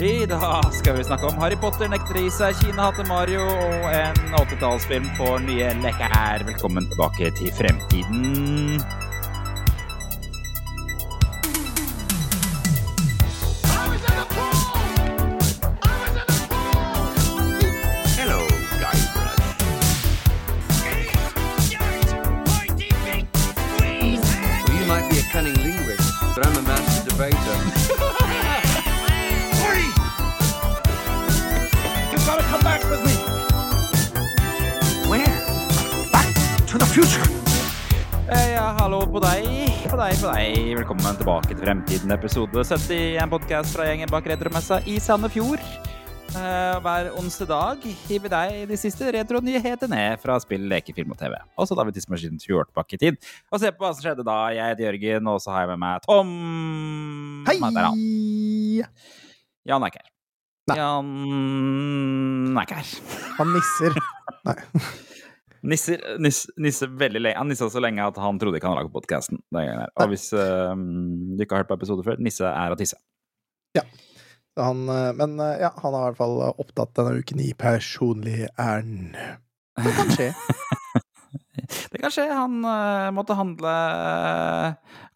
I dag skal vi snakke om Harry Potter nekter gi seg, Kina hater Mario og en 80-tallsfilm for nye leker. Velkommen tilbake til fremtiden. Velkommen tilbake til Fremtiden, episode 70. En podkast fra gjengen bak Retromessa i Sandefjord. Eh, hver onsdag dag gir vi deg de siste retronyhetene fra spill, lekefilm og TV. Og så tar vi tidsmaskinen 20 år tilbake i tid. Og se på hva som skjedde da. Jeg heter Jørgen, og så har jeg med meg Tom. Hei! Jan er ikke her. Nei. Jan er ikke her. Han nisser. Nei. Nisser, niss, nisser veldig lenge. Han nissa så lenge at han trodde ikke han hadde lagd podkasten. Og hvis uh, du ikke har hørt på episoder før, nisse er å tisse. Ja. Han, eh, men eh, ja, han har i hvert fall opptatt denne uken i personlig ærend. Det kan skje. Det kan skje. Han uh, måtte handle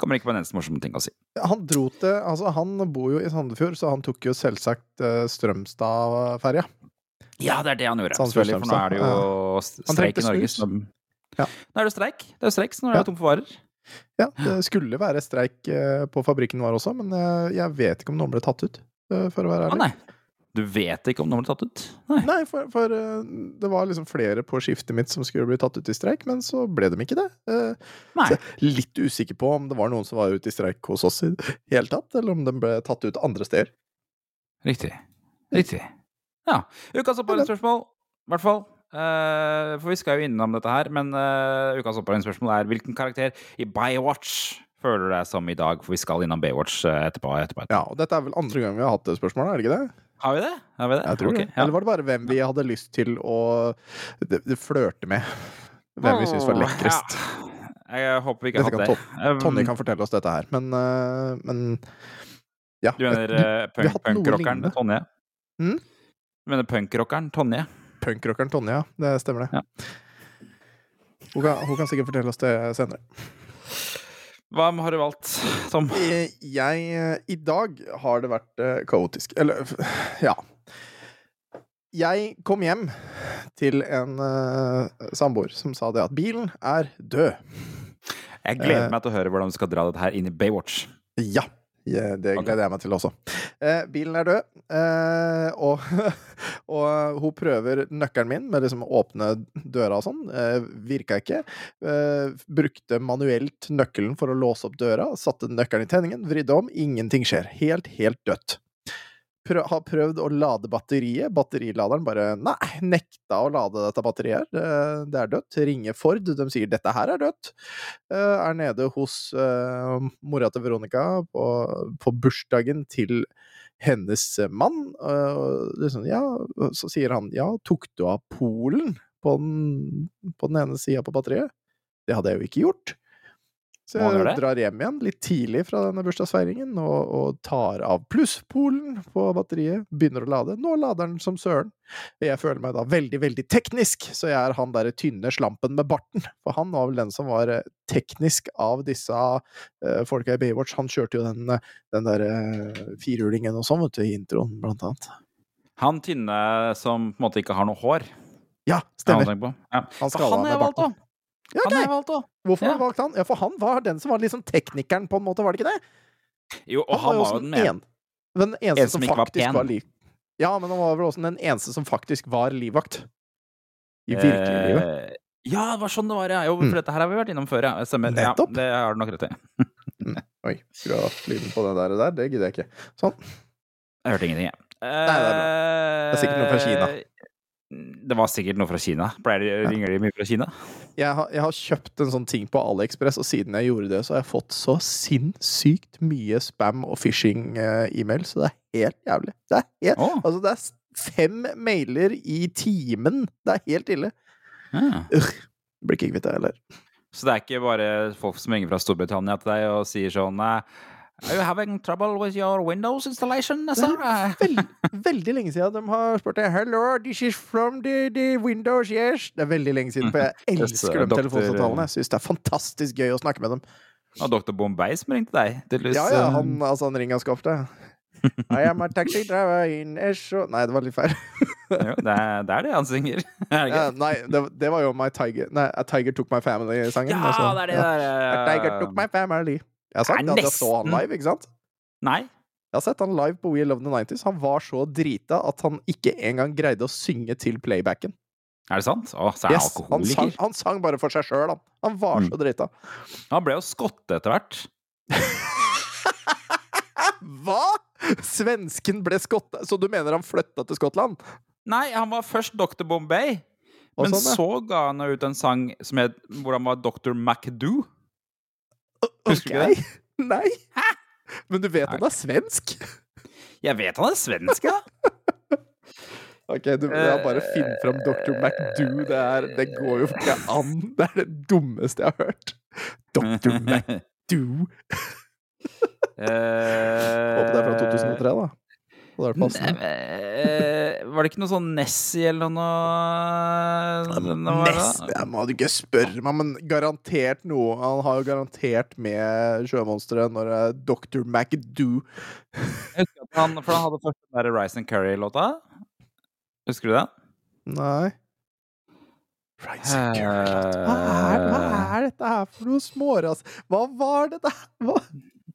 Kommer ikke på en eneste morsom ting å si. Han dro til Altså, han bor jo i Sandefjord, så han tok jo selvsagt uh, Strømstad-ferja. Ja, det er det han gjorde. Selvfølgelig, for nå er det jo streik i Norge. så- Ja. Nå er det streik. Det er streik, så nå er det Ja. tom for varer. Ja, det skulle være streik eh, på fabrikken vår også, men eh, jeg vet ikke om noen ble tatt ut, eh, for å være ærlig. nei. Du vet ikke om noen ble tatt ut? Nei. Nei, for, for det var liksom flere på skiftet mitt som skulle bli tatt ut i streik, men så ble de ikke det. Nei. Så litt usikker på om det var noen som var ute i streik hos oss i det hele tatt, eller om de ble tatt ut andre steder. Riktig. Riktig. Ja. Ukas oppvarmingsspørsmål, i hvert fall. Uh, for vi skal jo innom dette her, men uh, ukas oppvarmingsspørsmål er hvilken karakter i Baywatch føler du deg som i dag? For vi skal innom Baywatch eh, etterpå. etterpå. Ja, og dette er vel andre gang vi har hatt det spørsmålet, er det ikke det? Har vi det? Har vi det? Jeg tror okay, det. ja. Eller var det bare hvem vi hadde lyst til å flørte med? Hvem vi syns var lekrest? Ja. Jeg håper vi ikke har hatt det. Um, Tonje kan fortelle oss dette her, men, men ja. Du mener har punk, punkrockeren. Tonje? Mm? Du mener punkrockeren Tonje? Punkrockeren Tonje, ja. Det stemmer, det. Ja. Hun, kan, hun kan sikkert fortelle oss det senere. Hva har du valgt, Tom? Eh, Jeg eh, I dag har det vært eh, kaotisk. Eller ja. Jeg kom hjem til en uh, samboer som sa det at bilen er død. Jeg gleder meg til å høre hvordan du skal dra dette her inn i Baywatch. Ja. Det gleder jeg meg til også. Eh, bilen er død, eh, og, og hun prøver nøkkelen min med liksom å åpne døra og sånn. Eh, virka ikke. Eh, brukte manuelt nøkkelen for å låse opp døra. Satte nøkkelen i tenningen, vridde om. Ingenting skjer. Helt, helt dødt. Prø har prøvd å lade batteriet. Batteriladeren bare nei, nekta å lade dette batteriet. her. Det, det er dødt. Ringer Ford, de sier dette her er dødt. Eh, er nede hos uh, mora til Veronica på, på bursdagen til hennes mann. eh, og liksom, ja, så sier han ja, tok du av Polen på den, på den ene sida på batteriet? Det hadde jeg jo ikke gjort. Så jeg drar hjem igjen litt tidlig fra denne bursdagsfeiringen og, og tar av plusspolen på batteriet, begynner å lade. Nå lader den som søren. Jeg føler meg da veldig, veldig teknisk, så jeg er han derre tynne slampen med barten. For han var vel den som var eh, teknisk av disse uh, folka i Baywatch. Han kjørte jo den, eh, den derre firhjulingen og sånn, vet du, i introen, blant annet. Han tynne som på en måte ikke har noe hår. Ja, er han stemmer. Ja. Han han er med jeg valgt barten. okay. Han har jeg valgt òg. Hvorfor har du valgt han? Ja, for han var den som var liksom teknikeren, på en måte, var det ikke det? Jo, og han var jo den en, den eneste En som som faktisk var pen. var liv... Ja, men han var vel også den eneste som faktisk var livvakt. I virkeliglivet. Eh, ja, det var sånn det var, ja. Jo, Mm. for dette her har vi vært innom før, ja. Stemmer. Nettopp. Ja, det har du nok rett i. Oi, skru av lyden på det der, der. Det gidder jeg ikke. Sånn. Jeg hørte ingenting, jeg. det er bra. Det er sikkert noe fra Kina. Det var sikkert noe fra Kina. Pleier de. Ringer de mye fra Kina? Jeg har, jeg har kjøpt en sånn ting på AliExpress, og siden jeg gjorde det, så har jeg fått så sinnssykt mye spam og phishing-e-mail, så det er helt jævlig. Det er helt oh. Altså, det er fem mailer i timen. Det er helt ille. Ja. Blir ikke kvitt det heller. Så det er ikke bare folk som ringer fra Storbritannia til deg og sier sånn Nei, Are you having trouble with your Windows installation, sir? Veld, veldig lenge siden de har spurt deg Hello, this is from the, the Windows, yes. Det er veldig lenge siden, for jeg elsker de telefonsamtalene. Jeg syns det er fantastisk gøy å snakke med dem. Og Dr. Bombay som ringte deg. Ja, ja, han, altså, han ringer ganske ofte. I am a taxi driver in Esho Nei, det var litt feil. Jo, det, er, det er det han synger. Er det Ja, nei, det, det var jo My Tiger Nei, A Tiger Took My Family-sangen. Ja, altså. det er det Ja. A Tiger Took My Family. Jeg har sagt Det det at jeg så han live, ikke sant? Nei. Jeg har sett han live på We Love the 90s. Han var så drita at han ikke engang greide å synge til playbacken. Er det sant? Å, så er Yes, han, sang, alkoholiker. han sang bare for seg sjøl, han. Han var Mm. så drita. Han ble jo skotte etter hvert. Hva?! Svensken ble skotte? Så du mener han flytta til Skottland? Nei, han var først Dr. Bombay. Og Men sånn, ja. så ga han ut en sang som het, hvor han var Dr. McDo. Husker du det? Nei. Men du vet han er svensk? Jeg vet han er svensk, ja. Ok, du må bare finne fram Dr. McDoo. Det, er, det går jo ikke an. Det er det dummeste jeg har hørt. Dr. McDoo. Håper det er fra 2003, da. Det er passende. Eh, var det ikke noe sånn Nessie eller noe, noe var jeg må ikke spørre meg, men garantert noe. Han har jo garantert med sjømonsteret når det er Dr. McDo. Jeg husker at han, for han hadde først den der Rice and Curry-låta. Husker du den? Nei. Rice and Curry. Hva hva er dette her for noe småras? Hva var dette her? Hva,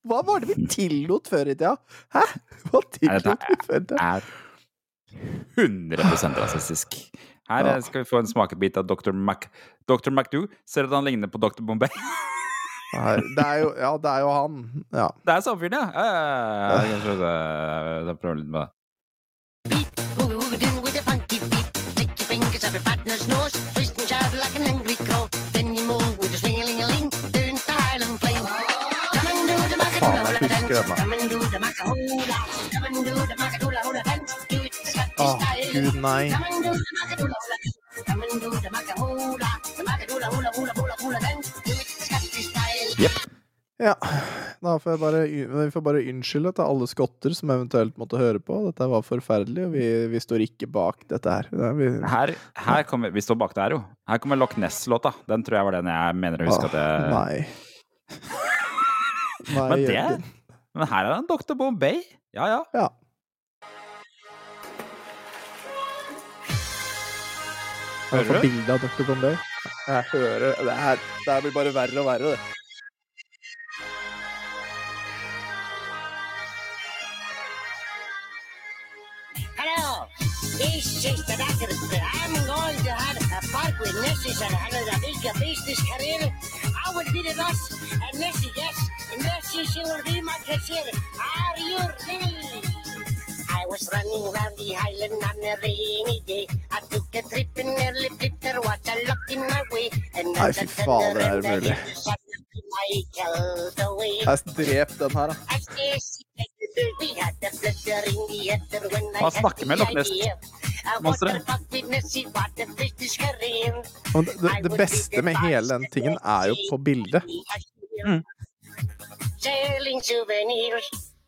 hva var det vi tillot før i tida? Hæ? Hva tillot vi før i tida? er 100 rasistisk. Her Ja. skal vi få en smakebit av Dr. Mac Dr. McDo. Ser du at han ligner på Dr. Bombay? Det er jo, ja, det er jo han. Ja. Det er samme fyren, ja. ja, ja, ja. Jeg kan prøve, jeg prøver litt med det. Beat. Hoola hoola Å, oh, gud, nei. style. Ja, da får jeg bare, vi får bare unnskylde til alle skotter som eventuelt måtte høre på. Dette var forferdelig, og vi, vi står ikke bak dette her. Er vi, Her, her kommer, vi står bak det her, jo. Her kommer Loch Ness-låta. Den tror jeg var den jeg mener å huske at jeg Nei. Nei, Men det. Men her er det en Dr. Bombay. Ja, ja. Ja. du jeg få Hører du? bilde av Dr. Bombay? Jeg hører Det her, det her blir bare verre og verre, det. Hello, this is the doctor. I'm going to have a park with Nessie and have a big business career. I will be the boss, and Nessie, I was running around the island on a rainy day. I took a trip and nearly flitter. What a luck in my way. And Nei, fy faen, det er umulig. Jeg drep den her, da. Hva snakker med Loch Ness? Monsteret? Det, det, det beste med hele den tingen er jo på bildet. Mm.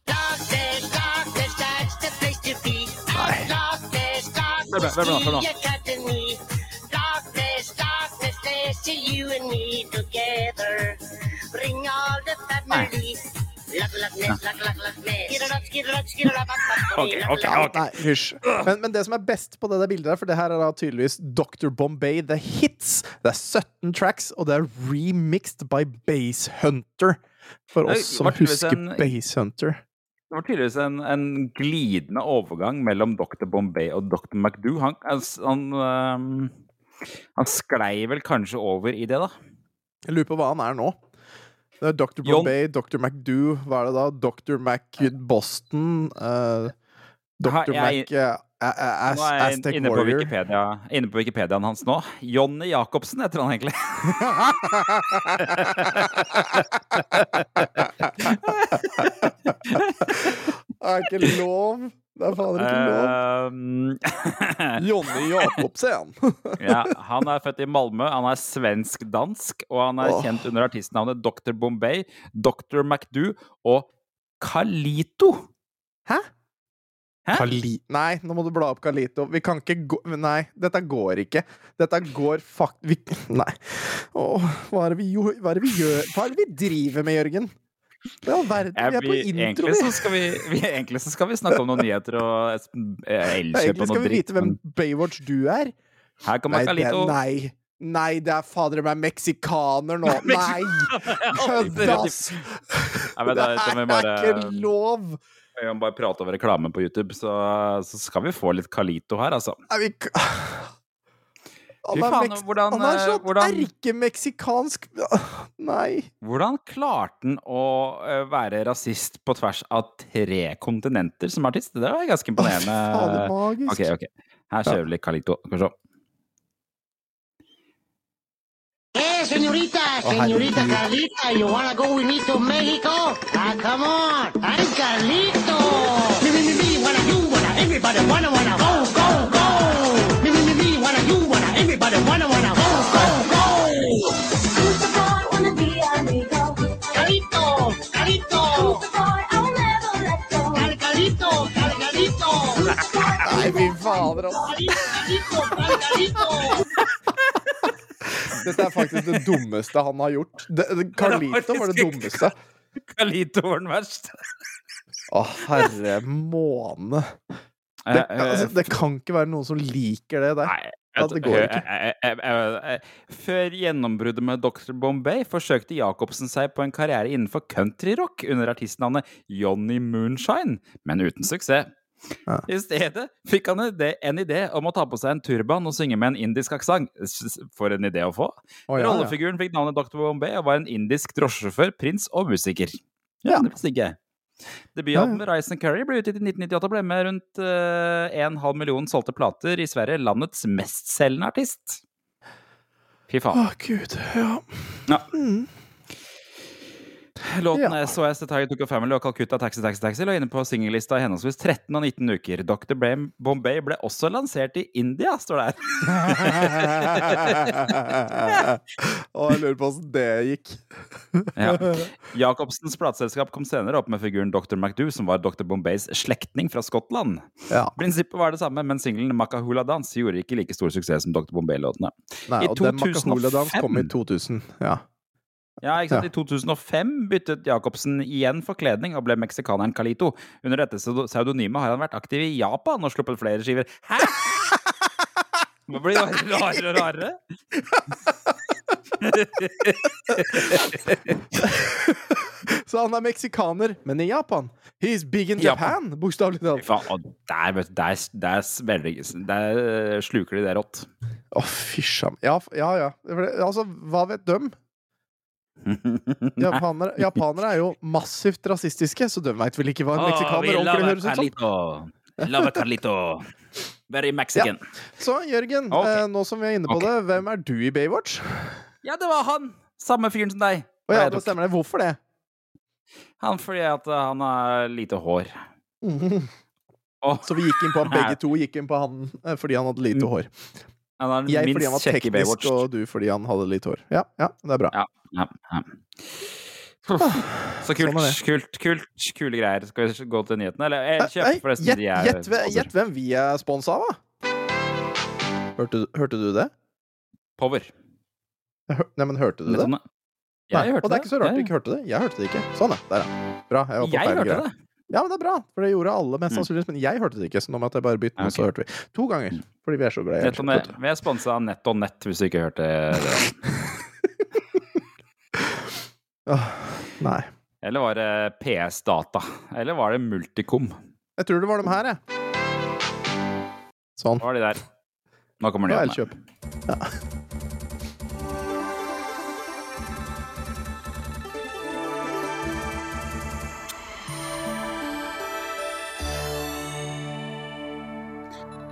Sailing souvenirs. Darkness, darkness, that's the place to be. Nei. Darkness, Hør nå, hør nå, hør nå. darkness, the academy. Darkness, darkness, let's see you and me together. Bring all the family. Luck, luck, ness, luck, luck, luck, ness. Skid it up, skid it up, skid it up, up, up, Ok, ok, luck, ok. Nei, hysj. Men, men det som er best på det der bildet, der, for det her er da tydeligvis Dr. Bombay The Hits. Det er 17 tracks, og det er remixed by Base Hunter. For oss som husker Base Hunter. Det var tydeligvis en, en glidende overgang mellom Dr. Bombay og Dr. McDo. Han, han, øhm, han sklei vel kanskje over i det, da. Jeg lurer på hva han er nå. Det er Dr. John- Bombay, Dr. McDo, hva er det da? Dr. Mac Boston, eh, Her- Dr. Mac eh, A- A- Nå er jeg inne på, Wikipedia, inne på Wikipediaen hans nå. Jonny Jacobsen heter han egentlig. Det er ikke lov! Det er fader ikke lov. Ehm, Jonny Jacobsen. ja, han er født i Malmö, han er svensk-dansk, og han er kjent under artistnavnet Dr. Bombay, Dr. McDoo og Kalito. Hæ? Hæ? Kali nei, nå må du bla opp Kalito. Vi kan ikke gå Nei, dette går ikke. Dette går fakt... Vi... Nei. Åh, hva er det vi, hva er det vi gjør Hva er det vi driver med, Jørgen? I all verden, vi er på intro, vi. vi, vi. Egentlig så skal vi snakke om noen nyheter og eh, elkjøp Egentlig og noe skal vi vite hvem Baywatch du er. Her kommer Nei, det, Kalito. nei. Nei, det er fader meg meksikaner nå. Nei! Dass! Det er ikke lov! Vi kan bare prate over reklame på YouTube, så, så skal vi få litt Kalito her, altså. Er vi Han er, faen, hvordan, han er eh, sånn hvordan- erkemeksikansk Nei. Hvordan klarte han å eh, være rasist på tvers av tre kontinenter som artist? Det var ganske imponerende. er magisk. Ok, ok. Her kjører vi litt Kalito. Skal vi se. Señorita, señorita Carlita, you wanna go with me to Mexico? Ah, come on, I'm Carlito. Me, me, me, me, wanna, you wanna, everybody wanna, wanna, go, go, go. Me, me, me, me, wanna, you wanna, everybody wanna, wanna, go, go, go. Who's the boy wanna be amigo? Carlito, Carlito, Who's the boy I'll never let go? Cal, Carlito, Cal, Carlito. Fy fader, altså. Carlito, Carlito, Carlito. Dette er faktisk det dummeste han har gjort. Det, det, Carlito var det dummeste. Carlito var den verste. Å, herre måne. Det, Eh, eh, altså, det kan ikke være noen som liker det der. Ja, det går ikke. eh, eh, eh, eh, Før gjennombruddet med Dr. Bombay forsøkte Jacobsen seg på en karriere innenfor countryrock under artistnavnet Johnny Moonshine, men uten suksess. Ja. I stedet fikk han en idé- om å ta på seg en turban og synge med en indisk aksent. For en idé å få. Oh, ja, ja. Rollefiguren fikk navnet Dr. Bombay og var en indisk drosjesjåfør, prins og musiker. Ja. Ja, det visste ikke jeg. Debutalbumet Rice and Curry ble utgitt i 1998 og ble med rundt uh, 1,5 million solgte plater i Sverige. Landets mestselgende artist. Fy faen. Å, gud. Ja. Ja. Mm. Låten Ja. SOS The Tiger Took a Family og Calcutta Taxi Taxi Taxi lå inne på singellista i henholdsvis 13 og 19 uker. Dr. Bombay ble også lansert i India, står det her. og jeg lurer på åssen det gikk. Ja. Jacobsens plateselskap kom senere opp med figuren Dr. McDoo, som var Dr. Bombays slektning fra Skottland. Ja. Prinsippet var det samme, men singelen Makahula Dance gjorde ikke like stor suksess som Dr. Bombay-låtene. I og den Makahula Dance kom i 2000. Ja. Ja, ikke sant? I 2005 byttet Jacobsen igjen forkledning og ble meksikaneren Kalito. Under dette pseudonymet har han vært aktiv i Japan og sluppet flere skiver. Hæ?! Det blir rarere og rarere. Så han er meksikaner, men i Japan. He's big in Japan. Japan, bokstavelig talt. der, vet du, der, der, der eh, sluker de det rått. Å, fysj a. Ja, ja. ja. Altså, hva vet døm? Japanere, japanere er jo massivt rasistiske, så de veit vel ikke hva en Åh, meksikaner vi ordentlig høres ut som. Love Carlito. Very Mexican. Så Jørgen, okay. eh, nå som vi er inne på okay. det, hvem er du i Baywatch? Ja, det var han! Samme fyren som deg. Å ja, det stemmer det. Hvorfor det? Han fordi at eh, han har lite hår. Åh, Så vi gikk inn på han, begge to gikk inn på han eh, fordi han hadde Mm. lite hår. Han er den Jeg fordi han var teknisk, og du fordi han hadde litt hår. Ja, ja, det er bra. Ja, ja, ja. Så kult, Sånn kult, kult. Kule greier. Skal vi gå til nyhetene, eller? Eh, Eh. Gjett hvem vi er sponsa av, da? Hørte, du- hørte du det? Power. Hør- Nei, men hørte du det? sånn, Nei, hørte og det er ikke så rart du ikke hørte det. Jeg hørte det ikke. Sånn, ja. Der, ja. Bra. Jeg Jeg hørte greie. det. Ja, men det er bra, for det gjorde alle mest Mm. sannsynligvis. Men jeg hørte det ikke, så nå måtte jeg bare bytte, Ja, okay. så hørte vi. To ganger. Fordi vi er så glad i Nett. Vi er sponsa av Nett og Nett, hvis du ikke hørte det. oh, Nei. Eller var det PS Data? Eller var det Multicom? Jeg tror det var dem her, jeg. Sånn. Det var de der? Nå kommer de nyhetene. Ja.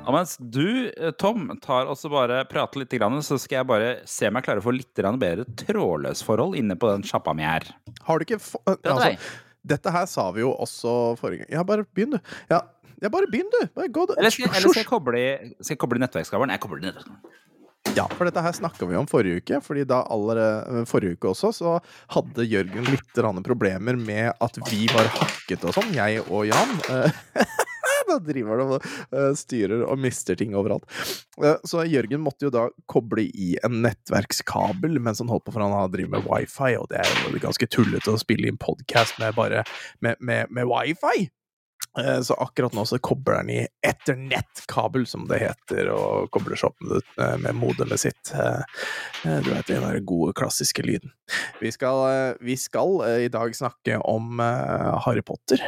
Og mens du, eh, Tom, tar også bare prater litt, så skal jeg bare se om jeg klarer å få litt bedre trådløsforhold inne på den sjappa mi her. Har du ikke altså. Dette her sa vi jo også forrige gang. Ja, bare begynn, du. Ja, bare begynn, du. Bare gå, du. Eller skal, eller skal jeg koble skal jeg koble nettverkskabelen? Jeg kobler nettverkskabelen. Ja, for dette her snakka vi om forrige uke. fordi da allerede forrige uke også, så hadde Jørgen litt problemer med at vi var hakket og sånn, jeg og Jan. Driver han og eh, styrer og mister ting overalt. Eh, Så Jørgen måtte jo da koble i en nettverkskabel mens han holdt på, for han har driver med wifi, og det er jo ganske tullete å spille inn podkast med bare med, med, med wifi. Eh, Så akkurat nå så kobler han i etternettkabel, som det heter, og kobler seg opp med, med modemet sitt. Du vet, den der gode, klassiske lyden. Vi skal, vi skal i dag snakke om Harry Potter.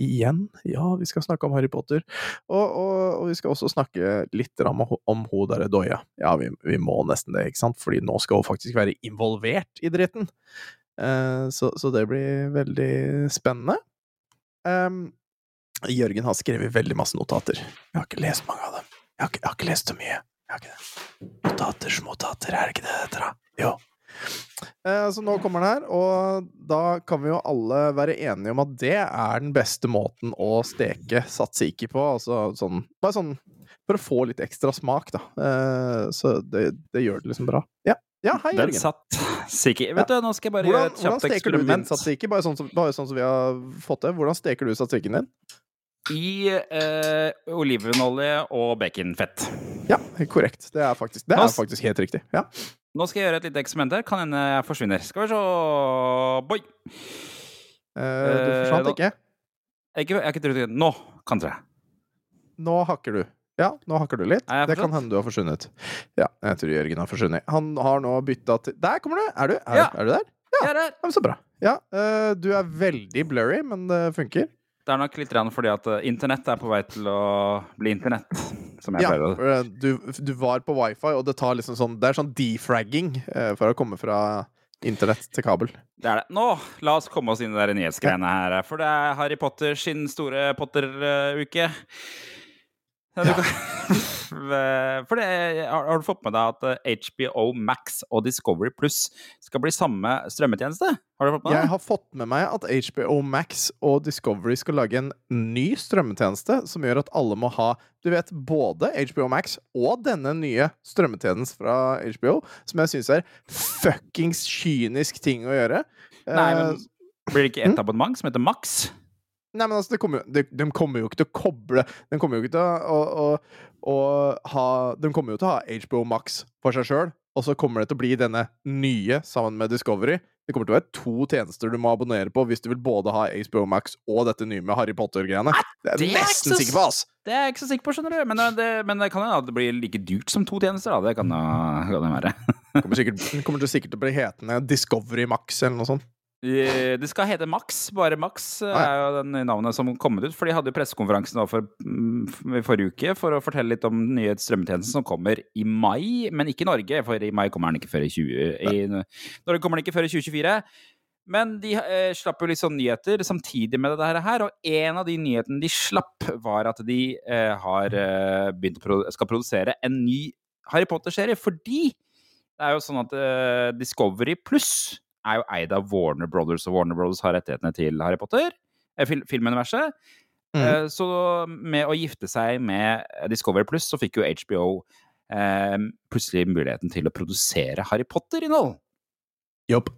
Igjen. Ja, vi skal snakke om Harry Potter. Og, og, og vi skal også snakke litt om, om hun derre Doya. Ja, vi, vi må nesten det, ikke sant? Fordi nå skal hun faktisk være involvert i dritten. Eh, så, så det blir veldig spennende. Um, Jørgen har skrevet veldig masse notater. Jeg har ikke lest mange av dem. Jeg har ikke, jeg har ikke lest så mye. Jeg har ikke det. Notater notater, er det ikke det det heter, da? Jo. Eh, så nå kommer den her, og da kan vi jo alle være enige om at det er den beste måten å steke satsiki på. Altså sånn Bare sånn for å få litt ekstra smak, da. Eh, så det, det gjør det liksom bra. Ja. Ja, hei, Den Jørgen. satt sikkert Vet du, nå skal jeg bare Hvordan, gjøre et kjapt eksperiment. hvordan steker du din satsiki? Bare sånn, som, bare sånn som vi har fått det. Hvordan steker du satsikken din? I eh, olivenolje og baconfett. Ja, korrekt. Det er faktisk, det er faktisk helt riktig. Ja. Nå skal jeg gjøre et lite eksperiment her. Kan hende jeg forsvinner. Skal vi se Boy! Uh, du Eh, forsvant uh, ikke. Jeg ikke, jeg har ikke trygg. Nå kan dere. Nå hakker du. Ja, nå hakker du litt. Det kan hende du har forsvunnet. Ja, jeg tror Jørgen har forsvunnet. Han har nå bytta til Der kommer du! Er du, er, Ja. er du der? Jeg er der. Ja, men så bra. Ja, uh, du er veldig blurry, men det funker. Det er nok litt fordi at eh, internett er på vei til å bli internett. Som jeg Ja, pleier eh, du, du var på wifi, og det tar liksom sånn Det er sånn defragging eh, for å komme fra internett til kabel. Det er det. Nå, la oss komme oss inn i de nyhetsgreiene her. For det er Harry Potter sin store Potter-uke. Ja, For det, har, har du fått med deg at eh, HBO Max og Discovery Pluss skal bli samme strømmetjeneste? Har du fått med Jeg har fått med meg at HBO Max og Discovery skal lage en ny strømmetjeneste som gjør at alle må ha du vet, både HBO Max og denne nye strømmetjenesten fra HBO, som jeg syns er fuckings kynisk ting å gjøre. Nei, Eh, men blir det ikke et ett abonnement som heter Max? Nei, men altså, det kommer, de, de kommer jo ikke til å koble De kommer jo ikke til å, å, å, å ha De kommer jo til å ha HBO Max for seg sjøl, og så kommer det til å bli denne nye sammen med Discovery. Det kommer til å være to tjenester du må abonnere på hvis du vil både ha HBO Max og dette nye med Harry Potter-greiene. Det er det jeg nesten sikker på, ass! Det er jeg ikke så sikker på, skjønner du. Men det, men det kan hende at det blir like dyrt som to tjenester. Da. Det kan jo det være. Kommer, sikkert, kommer til sikkert til å bli hetende Discovery Max eller noe sånt. Det skal hete Max. Bare Max eh, er jo den navnet som kom ut. For de hadde jo pressekonferansen for, mm, forrige uke for å fortelle litt om den nye strømmetjenesten som kommer i mai, men ikke i Norge. For i mai kommer den ikke før i 20... I, Norge kommer den ikke før i 2024. Men de eh, slapp jo litt sånn nyheter samtidig med dette her, og en av de nyhetene de slapp, var at de eh, har eh, begynt å produ skal produsere en ny Harry Potter-serie. Fordi det er jo sånn at eh, Discovery Pluss er jo eid av Warner Brothers, og Warner Brothers har rettighetene til Harry Potter, eh, fil filmuniverset. Mm. Eh, så med å gifte seg med Discovery Pluss, så fikk jo HBO eh, plutselig muligheten til å produsere Harry Potter-innhold. Jobb.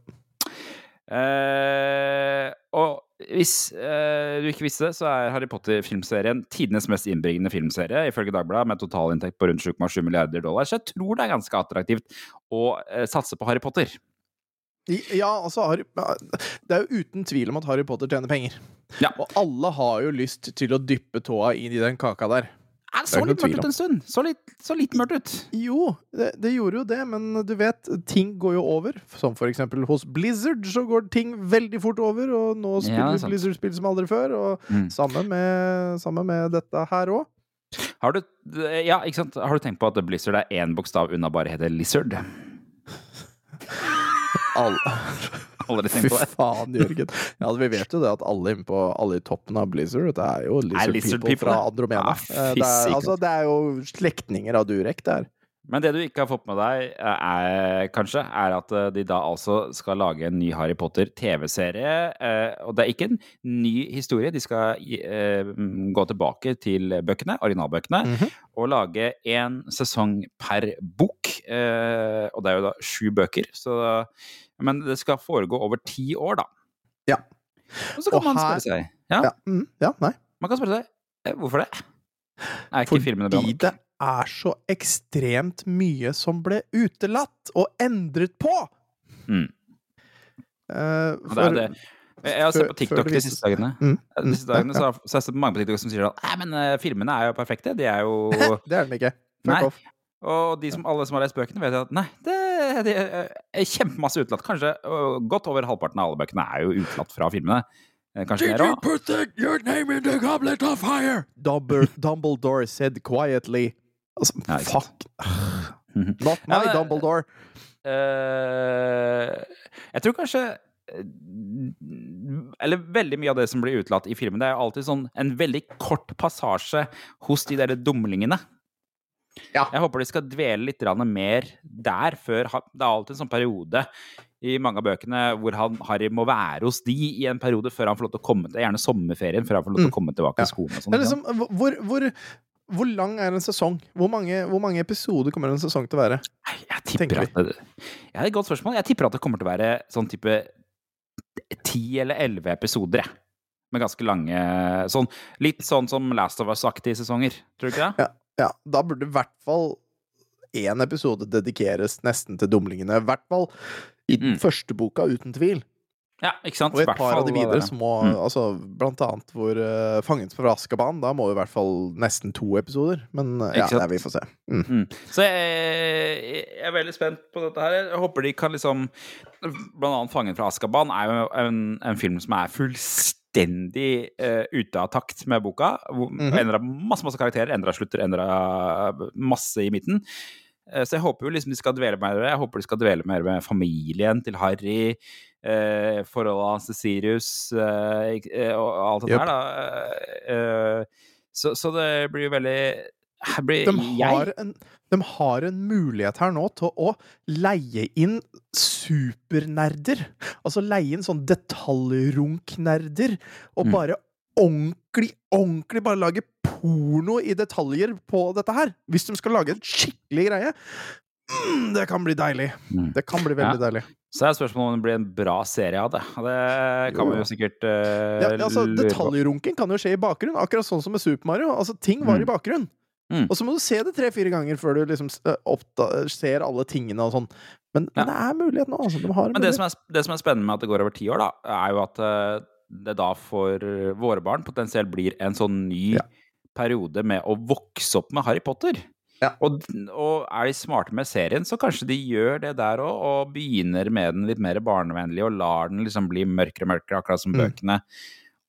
Eh, og hvis eh, du ikke visste det, så er Harry Potter-filmserien tidenes mest innbringende filmserie, ifølge Dagbladet, med totalinntekt på rundt 7,7 milliarder dollar. Så jeg tror det er ganske attraktivt å eh, satse på Harry Potter. Ja, altså Harry, Det er jo uten tvil om at Harry Potter tjener penger. Ja. Og alle har jo lyst til å dyppe tåa inn i den kaka der. Det så litt mørkt ut en stund. Så litt, så litt mørkt ut. Jo, det, det gjorde jo det, men du vet, ting går jo over. Som for eksempel hos Blizzard så går ting veldig fort over, og nå spiller det er vi. Blizzard-spill som aldri før, og Mm. samme, med, samme med dette her òg. Har du, ja, ikke sant? Har du tenkt på at Blizzard er én bokstav unna bare heter Lizard? Aldri Fy det? faen, Jørgen. Ja, vi vet jo det at alle, på, alle i toppen av Blizzard, det er jo Lizard, Lizard people, people, fra det? Andromeda. Ah, Eh, det, er, altså, det er jo slektninger av Durek der. Men det du ikke har fått med deg, eh, er, kanskje, er at eh, de da altså skal lage en ny Harry Potter TV-serie. eh, Og det er ikke en ny historie. De skal eh, gå tilbake til bøkene, originalbøkene, Mhm. og lage én sesong per bok. Og det er jo da sju bøker, så Men det skal foregå over ti år, da. Ja. Og så kan Og man spørre seg ja, Ja, mm, ja nei. Man kan spørre seg hvorfor det? Er ikke filmene bra nok? Er så ekstremt mye som ble utelatt og endret på! Mm. Uh, for, det er det. Jeg har sett på TikTok de siste dagene. Mm, De mm, siste dagene ja, så, har, så har jeg sett mange på TikTok som sier at Nei, men eh, filmene er jo perfekte. De er jo. Det er de ikke. Fuck Nei. off. Og de som, alle som har lest bøkene, vet at nei, det, det er kjempemasse utelatt. Kanskje godt over halvparten av alle bøkene er jo utelatt fra filmene. Eh, Kanskje Did you put the, your name in the goblet of fire? Dumbledore said quietly Altså, Nei, fuck. Not my Ja, Dumbledore. Uh, jeg tror kanskje eh, Eller veldig mye av det som blir utelatt i filmen, det er alltid sånn en veldig kort passasje hos de derre dumlingene. Ja. Jeg håper de skal dvele litt mer der før Det er alltid en sånn periode i mange av bøkene hvor han, Harry må være hos de i en periode før han får lov til å komme til Gjerne sommerferien, før han får lov til å komme tilbake Mm. Til skolen sant? liksom, hvor, hvor, hvor lang er en sesong? Hvor mange, hvor mange episoder kommer en sesong til å være? Jeg tipper at det, ja, det er et godt spørsmål. Jeg tipper at det kommer til å være sånn type ti eller elleve episoder, jeg. Med ganske lange sånn, Litt sånn som Last of Us-aktige sesonger, tror du ikke det? Ja, da burde i hvert fall én episode dedikeres nesten til dumlingene. I hvert fall i den Mm. første boka, uten tvil. Ja, ikke sant? Og i et par av de videre eh, så må Mm. altså, Blant annet hvor uh, Fanget fra Azkaban. Da må vi i hvert fall nesten to episoder. Men uh, ja, det vi får se. Mm. Mm. Så jeg, jeg er veldig spent på dette her. Jeg håper de kan liksom Blant annet 'Fangen fra Askaban' er jo en, en film som er fullstendig uh, ute av takt med boka. Mm -hmm. Endra masse masse karakterer, endra slutter, endra masse i midten. Uh, Så jeg håper jo liksom de skal dvele mer Jeg håper de skal dvele mer med familien til Harry. Eh, forholdet hans til Sirius eh, eh, og alt det yep. der, da. Eh, så, så det blir veldig blir De, har en, de har en mulighet her nå til å leie inn supernerder. Altså leie inn sånn detaljrunknerder, og Mm. bare ordentlig, ordentlig bare lage porno i detaljer på dette her. Hvis de skal lage en skikkelig greie. Mm, det kan bli deilig. Mm. Det kan bli veldig deilig. Så er spørsmålet om det blir en bra serie av det. Det kan man jo sikkert uh, Ja, altså, Detaljrunken kan jo skje i bakgrunnen, akkurat sånn som med Super Mario. Altså, ting var Mm. i bakgrunnen. Mm. Og så må du se det tre-fire ganger før du liksom eh, ser alle tingene og sånn. Men, Ja. men det er mulighet nå, altså. De har Men det som, er, det som er spennende med at det går over ti år, da, er jo at eh, det da for våre barn potensielt blir en sånn ny Ja. periode med å vokse opp med Harry Potter. Ja. Og, og er de smarte med serien, så kanskje de gjør det der òg, og begynner med den litt mer barnevennlig og lar den liksom bli mørkere og mørkere, akkurat som Mm. bøkene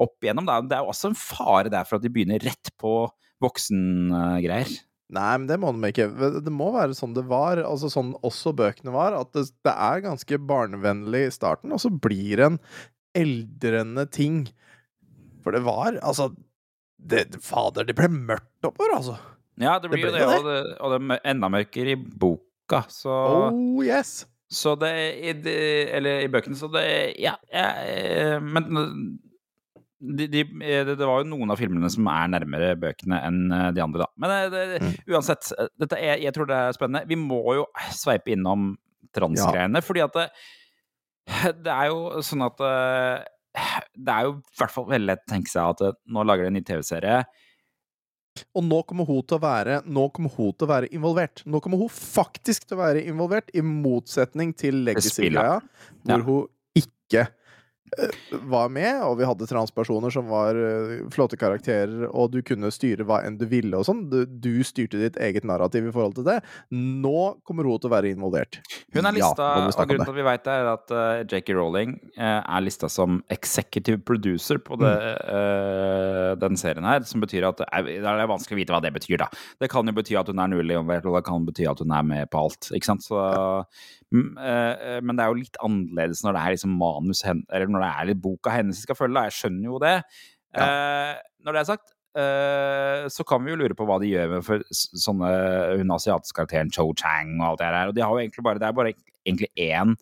opp igjennom. Det er jo også en fare der for at de begynner rett på voksengreier. Nei, men det må de ikke. Det må være sånn det var, altså sånn også bøkene var, at det, det er ganske barnevennlig i starten, og så blir det en eldrende ting. For det var, altså det, Fader, det ble mørkt oppover, altså. Ja, det blir jo det, og det, og det er enda mørkere i boka, så Oh yes! Så det, i de, Eller i bøkene, så det Ja, jeg, men de, de, det, det var jo noen av filmene som er nærmere bøkene enn eh, de andre, da. Men det, Mm. uansett, eh, dette er, jeg tror det er spennende. Vi må jo sveipe innom transgreiene, fordi at det, det er jo sånn at eh, Det er jo i hvert fall veldig lett å tenke seg at eh, nå lager de en ny TV-serie. Og nå kommer hun til å være Nå kommer hun til å være involvert. Nå kommer hun faktisk til å være involvert, i motsetning til Legacy-greia, hvor Ja. hun ikke var med, og vi hadde transpersoner som var eh, flotte karakterer, og du kunne styre hva enn du ville og sånn. Du, du styrte ditt eget narrativ i forhold til det. Nå kommer hun til å være involvert. Hun er lista, ja, og grunnen til at vi vet det, er at uh, J.K. Rowling uh, er lista som executive producer på det, eh, den serien her, som betyr at eh, Det er vanskelig å vite hva det betyr, da. Det kan jo bety at hun er nulig involvert, og det kan bety at hun er med på alt, ikke sant. Så, eh, men det er jo litt annerledes når det er liksom manus eller når det er litt boka hennes vi skal følge, da. Jeg skjønner jo det. Ja. når det er sagt, eh, så kan vi jo lure på hva de gjør med for sånne hun asiatiske karakteren Cho Chang og alt det her. Og de har jo egentlig bare, det er bare egentlig én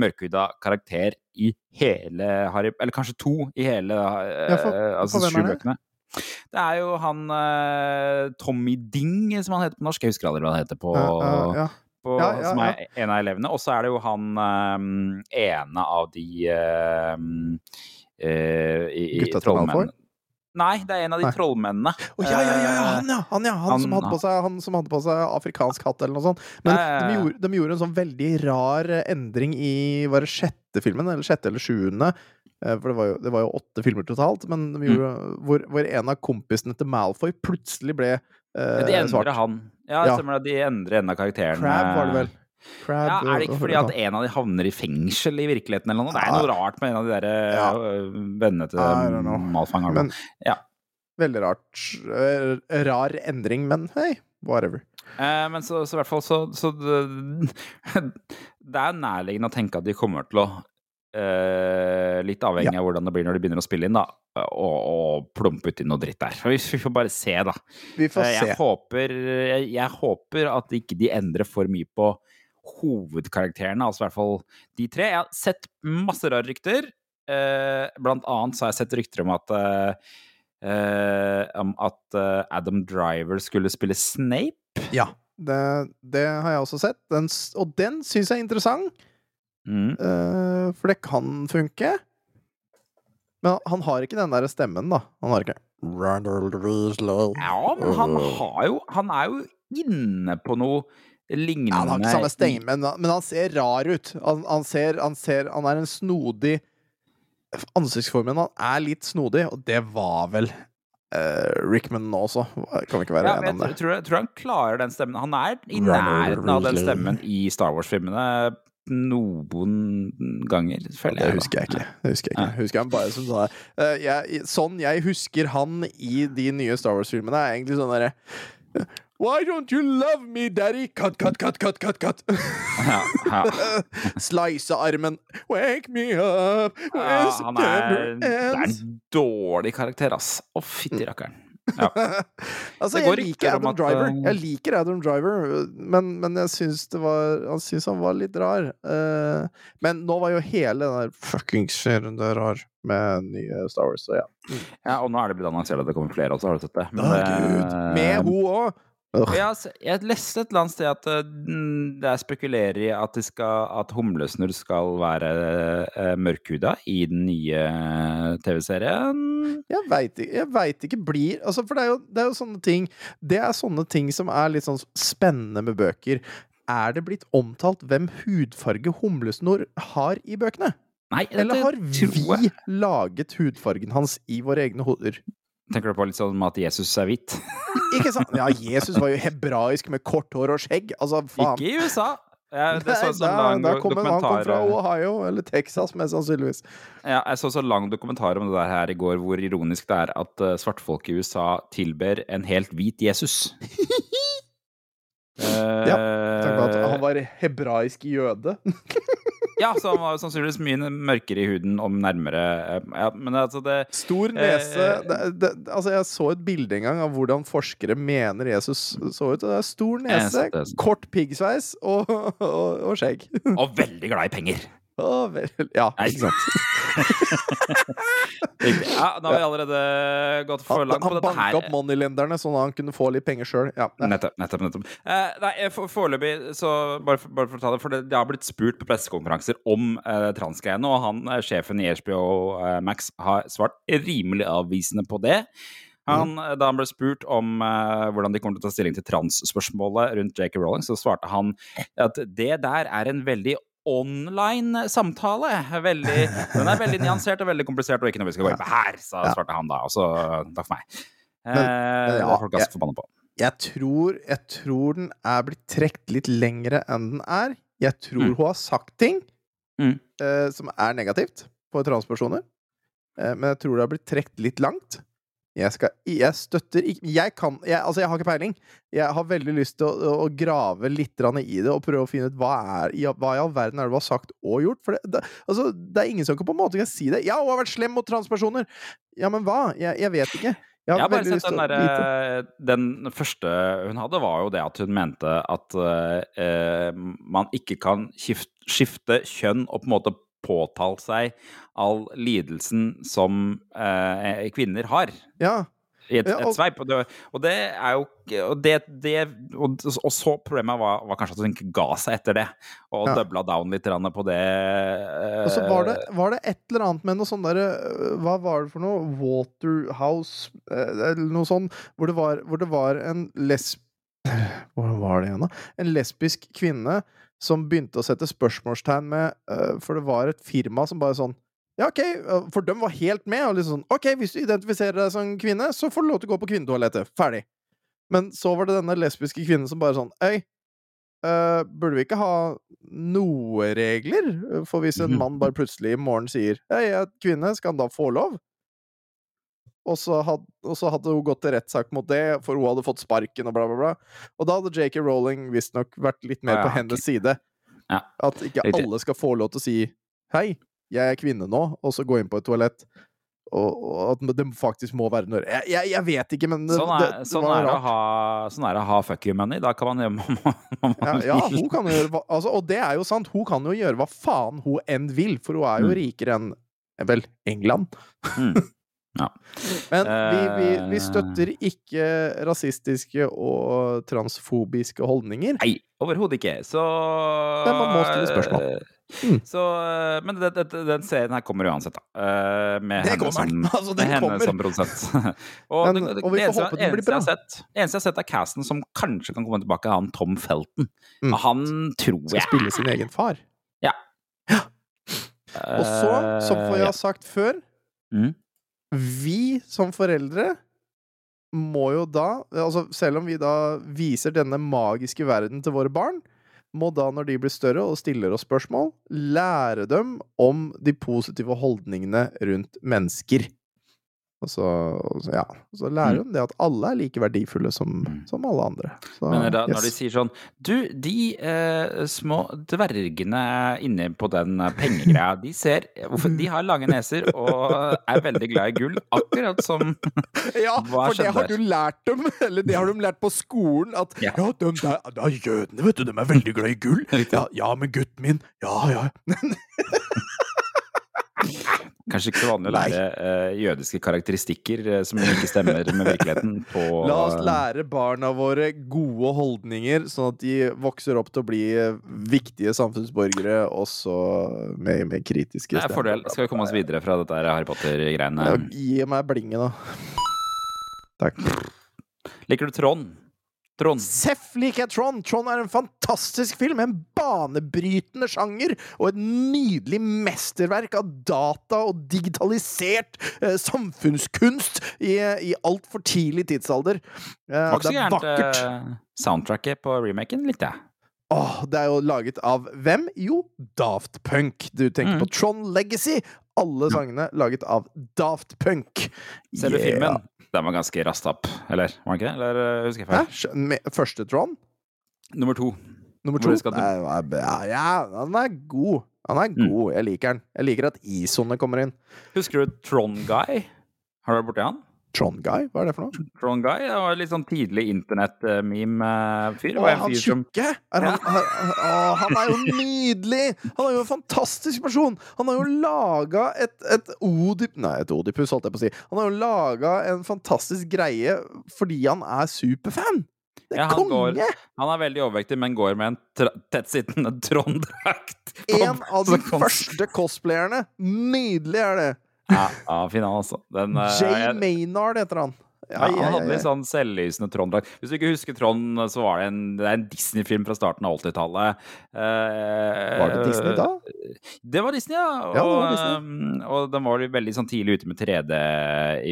mørkhuda karakter i hele Harry Eller kanskje to i hele eh, Ja, for- altså sju bøkene. Det er jo han eh, Tommy Ding, som han heter på norsk. Jeg husker aldri hva han heter på, Ja, ja, ja. På Ja, ja, som er en av elevene. Og så er det jo han um, ene av de eh, uh, i, Gutta trollmennene. Nei, det er en av de Nei. trollmennene. Oh, ja, ja, ja, han, ja! Han, ja. Han, Han- som seg, han som hadde på seg afrikansk hatt, eller noe sånt. Men ja. De, gjorde, de gjorde en sånn veldig rar eh, endring i Var det sjette filmen? Eller sjette eller sjuende? Eh, For det var, jo, det var jo åtte filmer totalt, men de Mm. hvor, hvor en av kompisene til Malfoy plutselig ble eh, de endrer svart. han. Ja, Ja. stemmer det. De endrer en av karakterene. Crab var det vel. Crab, Ja, er det ikke fordi at en av de havner i fengsel i virkeligheten eller noe? Det er noe rart med en av de der Ja. øh, vennene til I don't know. Malfang. Men Ja. Veldig rart. eh, rar endring, men hey, whatever. Eh, men så, så i hvert fall så, så det, det er nærliggende å tenke at de kommer til å eh, Litt avhengig av hvordan det blir når de begynner å spille inn, da, og, og plumpe uti noe dritt der. Vi, vi får bare se, da. Vi får se. Jeg håper, jeg, jeg håper at ikke de endrer for mye på hovedkarakterene, altså i hvert fall de tre. Jeg har sett masse rare rykter. Uh, blant annet så har jeg sett rykter om at om at Adam Driver skulle spille Snape. Ja. Det, det har jeg også sett, den, og den syns jeg er interessant. Mm. Uh, for det kan funke. Men han har ikke den der stemmen, da. Han har ikke Ja, men han har jo Han er jo inne på noe lignende Ja, han har ikke samme stemme, men, men han ser rar ut. Han, han, ser, han, ser, han er en snodig Ansiktsformen han er litt snodig, og det var vel uh, Rickman nå også. Kan vi ikke være Ja, enige om jeg det? tror, jeg tror han klarer den stemmen. Han er i nærheten av den stemmen i Star Wars-filmene noen ganger, føler jeg. Det husker jeg ikke. Det husker jeg ikke. Jeg husker han bare som sånn uh, jeg, Sånn jeg husker han i de nye Star Wars-filmene, er egentlig sånn derre Why don't you love me, daddy? Cut, cut, cut, cut, cut, cut. Ja, ja. Slice armen. Wake me up Ja, han er, det er en dårlig karakter, ass. Å, fytti rakkeren. Ja. altså, jeg liker Adam at, Driver. uh, Jeg liker Adam Driver, men, men jeg syns det var Han syns han var litt rar. Uh, men nå var jo hele den der fuckings serien der rar med nye Star Wars, så ja. ja, og nå er det blitt annonsert at det kommer flere også, har du sett det? Men Å, Gud. Med hun òg! Altså, jeg leste et eller annet sted at eh, det er spekulerer i at, skal, at humlesnurr skal være uh, mørkhuda i den nye TV-serien. Jeg veit ikke, jeg ikke blir altså, For det er, jo, det er jo sånne ting Det er sånne ting som er litt sånn spennende med bøker. Er det blitt omtalt hvem hudfarge humlesnurr har i bøkene? Nei, Eller har vi laget hudfargen hans i våre egne hoder? Tenker du på litt sånn med at Jesus er hvit? Ikke sant? Ja, Jesus var jo hebraisk med kort hår og skjegg. Altså, faen. Ikke i USA! Ja, det så en da, lang der kom en, han kom fra eh, Ohio, eller Texas, mest sannsynligvis. ja, Jeg så så lang dokumentar om det der her i går, hvor ironisk det er at uh, svartfolk i USA tilber en helt hvit Jesus. Ja, Tenk på at Eh, han var hebraisk jøde. Ja, så han var sannsynligvis mye mørkere i huden om nærmere eh, ja, Men altså, det Stor nese Eh, det, det, Altså, jeg så et bilde en gang av hvordan forskere mener Jesus så ut. og Det er stor nese, kort piggsveis og, og, og skjegg. Og veldig glad i penger! Å, vel, ja, Nei. ikke sant. Ja, da har vi allerede gått for Han, langt på han dette banka her. opp moneylenderne sånn at han kunne få litt penger sjøl. Ja. ja. Nettopp. nettopp, nettopp. Eh, nei, eh, Foreløpig, så bare, for- bare for å ta det For det, det har blitt spurt på pressekonferanser om eh, transgreiene, og han, eh, sjefen i HBO eh, Max har svart rimelig avvisende på det. Han, Mm. eh, Da han ble spurt om uh, hvordan de kommer til å ta stilling til transspørsmålet rundt J.K. Rowling, så svarte han at det der er en veldig online samtale. Veldig, den er veldig nyansert og veldig komplisert og ikke noe vi skal gå inn på her, så Ja. svarte han da. Og så takk for meg. Men- Eh, ja, folk ganske forbanna på. Jeg tror, jeg tror den er blitt trukket litt lengre enn den er. Jeg tror Mm. hun har sagt ting Mm. eh, som er negativt for transpersoner. Eh, men jeg tror det har blitt trukket litt langt. Jeg, skal, jeg støtter ikke Jeg kan jeg, Altså, jeg har ikke peiling. Jeg har veldig lyst til å, å grave litt i det og prøve å finne ut hva, er, hva i all verden er det du har sagt og gjort. For det, det, altså, det er ingen som kan på en måte kan si det. Ja, hun har vært slem mot transpersoner! Ja, men hva? Jeg, jeg vet ikke. Jeg Jeg har har bare sett den der, Den første hun hadde, var jo det at hun mente at eh, eh, man ikke kan skifte, skifte kjønn og på en måte påtale seg all lidelsen som eh, kvinner har. Ja. I et, Ja, og- et sveip. Og det, og det er jo og det, det, og, og så problemet var, var kanskje at hun ikke ga seg etter det, og Ja. dubla down litt på det. eh, Og så var det, var det et eller annet med noe sånn derre øh, Hva var det for noe? Waterhouse eh, Eller noe sånt. Hvor det var, hvor det var en lesb... Hvor var det igjen, da? En lesbisk kvinne som begynte å sette spørsmålstegn med uh, For det var et firma som bare sånn ja, ok, øh, For de var helt med. og liksom sånn, Ok, hvis du identifiserer deg som kvinne, så får du lov til å gå på kvinnetoalettet. Ferdig. Men så var det denne lesbiske kvinnen som bare sånn Øy, uh, burde vi ikke ha noe regler? For hvis en mann bare plutselig i morgen sier Hei, jeg er kvinne, skal han da få lov? Og så, hadde, og så hadde hun gått til rettssak mot det, for hun hadde fått sparken og bla, bla, bla. Og da hadde JK Rowling visstnok vært litt mer ja, på hennes side. Ja. At ikke alle skal få lov til å si Hei, jeg er kvinne nå, og så gå inn på et toalett. Og, og at det faktisk må være noe jeg, jeg, jeg vet ikke, men det, Sånn er, det, det sånn, er ha, sånn er det å ha fuck you money. Da kan man gjøre hva man Ja, ja, hun kan jo gjøre altså, Og det er jo sant, hun kan jo gjøre hva faen hun enn vil, for hun er jo Mm. rikere enn vel England. Mm. Ja. Men vi, vi, vi Eh. støtter ikke rasistiske og transfobiske holdninger. Nei, overhodet ikke. Så Men man må stille spørsmål. Mm. Så, eh, men det, det, den serien her kommer uansett, da. eh, Med Det henne som, Altså, med henne kommer! som produsent. og, Men- det, det, og vi får håpe den blir jeg bra. sett, eneste jeg har sett av casten som kanskje kan komme tilbake, er han Tom Felton. Mm. Han tror Skal jeg spille sin egen far. Og så, som jeg Eh, har sagt før, Mm. Vi som foreldre må jo da, altså selv om vi da viser denne magiske verden til våre barn, må da, når de blir større og stiller oss spørsmål, lære dem om de positive holdningene rundt mennesker. Og så, og så ja, så lærer hun det at alle er like verdifulle som, som alle andre. Så, Mm. Men da, når de sier sånn Du, de eh, små dvergene inne på den eh, pengegreia, de ser hvorfor, De har lange neser og er veldig glad i gull, akkurat som Ja, for det har du lært dem, eller det har de lært på skolen, at Ja. Ja, de der, de er jødene, vet du, de er veldig glad i gull. Ja, ja, men gutten min, ja, ja. Kanskje ikke så vanlig å lære uh, jødiske karakteristikker uh, som ikke stemmer med virkeligheten på La oss lære barna våre gode holdninger, sånn at de vokser opp til å bli eh, viktige samfunnsborgere, også med, med kritiske Det er fordel. Skal vi komme oss videre fra dette Harry Potter-greiene? Ja, gi meg blinge, da. Takk. Liker du Trond? Trond. Seff liker jeg Trond! Trond er en fantastisk film. En banebrytende sjanger og et nydelig mesterverk av data og digitalisert eh, samfunnskunst i, i altfor tidlig tidsalder. Eh, det er vakkert. eh, soundtracket på remaken, likte jeg. Åh, det er jo laget av hvem? Jo, Daft Punk. Du tenker Mm. på Tron Legacy. Alle sangene laget av Daft Punk. Ser du Yeah. filmen? Den var ganske rast opp, eller? Var den ikke det? Eller eh, husker jeg feil? Hæ? Første Tron? Nummer to. Nummer to? skal ja, ja, han er god. Han er Mm. god. Jeg liker den. Jeg liker at isoene kommer inn. Husker du Trond Guy? Har du vært borti han? Tron Guy? Hva er det for noe? Tron Guy det var litt sånn tidlig internett-meme-fyr. Å, han tjukke! Er han, å, han er jo nydelig! Han er jo en fantastisk person! Han har jo laga et, et Odip... Nei, et Odipus, holdt jeg på å si. Han har jo laga en fantastisk greie fordi han er superfan! Det er Ja, han konge! går- Han er veldig overvektig, men går med en tettsittende Trond-drakt. En av de første cosplayerne! Nydelig er det! Ja, ja fin han, altså. Den, eh, Jay Maynard heter han. Ja, han hadde litt sånn selvlysende Trond-drakt. Hvis du ikke husker Trond, så var det en, en Disney-film fra starten av 80-tallet. Eh, Var det Disney da? Det var Disney, ja. Og, Ja, det var Disney. og, og den var veldig sånn tidlig ute med 3D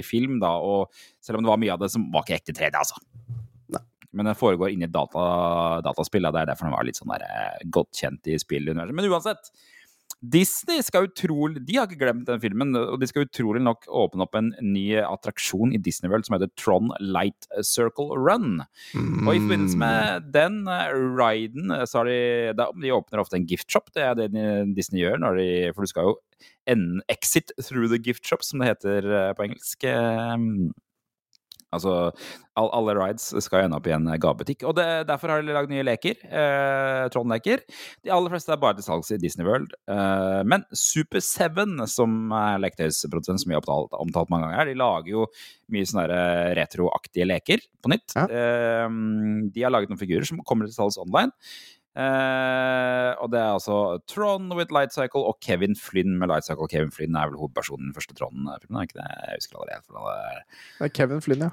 i film, da. Og selv om det var mye av det som var ikke ekte 3D, altså. Nei. Men den foregår inni data, dataspill, det er derfor den var litt sånn der, eh, godt kjent i spilluniverset. Men uansett. Disney skal utrolig De har ikke glemt den filmen, og de skal utrolig nok åpne opp en ny attraksjon i Disney World som heter Tron Light Circle Run. Og i forbindelse Mm. med den eh, riden eh, så har de De åpner ofte en gift shop, det er det Disney gjør når de For du skal jo en exit through the gift shop, som det heter eh, på engelsk. Eh, Altså, all, alle rides skal ende opp i en gavebutikk. Og det, derfor har de lagd nye leker. Eh, Trond-leker. De aller fleste er bare til salgs i Disney World. Eh, men Super Seven, som er leketøysprodusent som vi har omtalt, omtalt mange ganger de lager jo mye sånne eh, retroaktige leker på nytt. Ja. Eh, de har laget noen figurer som kommer til salgs online. Eh, og det er altså Tron with Light Cycle og Kevin Flynn med Light Cycle. Kevin Flynn er vel hovedpersonen i den første Tron-filmen, det ikke det? Jeg husker allerede. Det Det er Kevin Flynn, ja.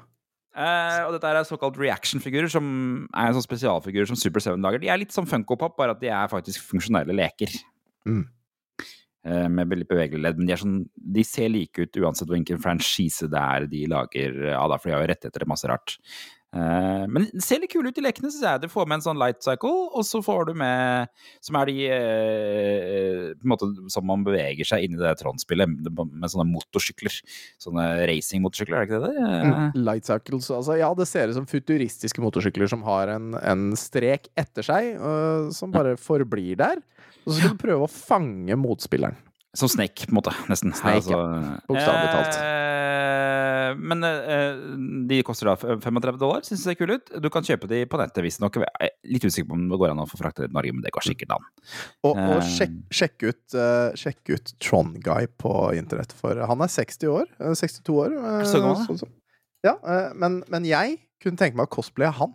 Eh, og dette er såkalt reaction-figurer, som er en sånn spesialfigurer som Super 7 lager. De er litt som Funko-pop, bare at de er faktisk funksjonelle leker. Mm. Eh, med veldig bevegelige ledd. Men de, er sånn, de ser like ut uansett hvilken franchise det er de lager av, da, for de har jo rettigheter til masse rart. Eh, men det ser litt kule ut i lekene, syns jeg. Du får med en sånn light cycle, og så får du med Som er de eh, På en måte som man beveger seg inn i det Trond-spillet, med, med sånne motorsykler. Sånne racing-motorsykler, er det ikke det der? Eh, Mm. Light cycles, altså Ja, det ser ut som futuristiske motorsykler som har en, en strek etter seg, øh, som bare forblir der. Og så skal du prøve å fange motspilleren. Som Snake, på en måte. Nesten. Snake, ja. Bokstavelig talt. Eh, men eh, de koster da 35 dollar. Syns det ser kule ut. Du kan kjøpe de på nettet, visstnok. Jeg er litt usikker på om det går an å få fraktet det til Norge, men det går sikkert an. Og, og Eh. sjekk, sjekk, ut, uh, sjekk ut Trond Guy på internett, for han er 60 år. øh, 62 år. øh, så gammel, Sånn, sånn Ja, men, men jeg kunne tenke meg å cosplaye han.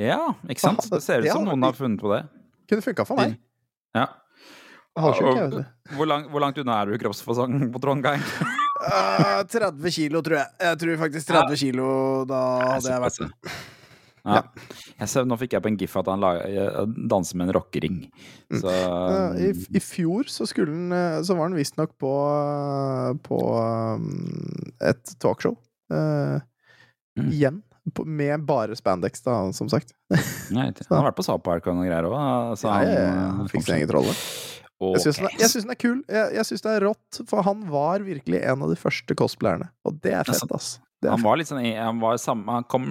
Ja, ikke sant? Det ser ut som noen har funnet på det. Kunne funka for meg. Ja. Halvsjuk, jeg, vet du. Hvor, lang, hvor langt unna er du i kroppsfasong på Trondheim? Geir? Øh, 30 kilo, tror jeg. Jeg tror faktisk 30 kilo da hadde jeg vært Ja. Jeg ser, nå fikk jeg på en gif at han eh, danser med en rockering. Så Ja, i, I fjor så eh, Så var han visstnok på På um, et talkshow. Uh, Mm. Igjen. På, med bare spandex, da, som sagt. Nei, Han har vært på South Park og noen greier òg. Ja, ja, ja, han fikk sin egen rolle. Jeg syns den, den er kul. Jeg, jeg syns det er rått, for han var virkelig en av de første cosplayerne. Og det er fett, ass. Er Han var litt sånn Han var samme Han kom,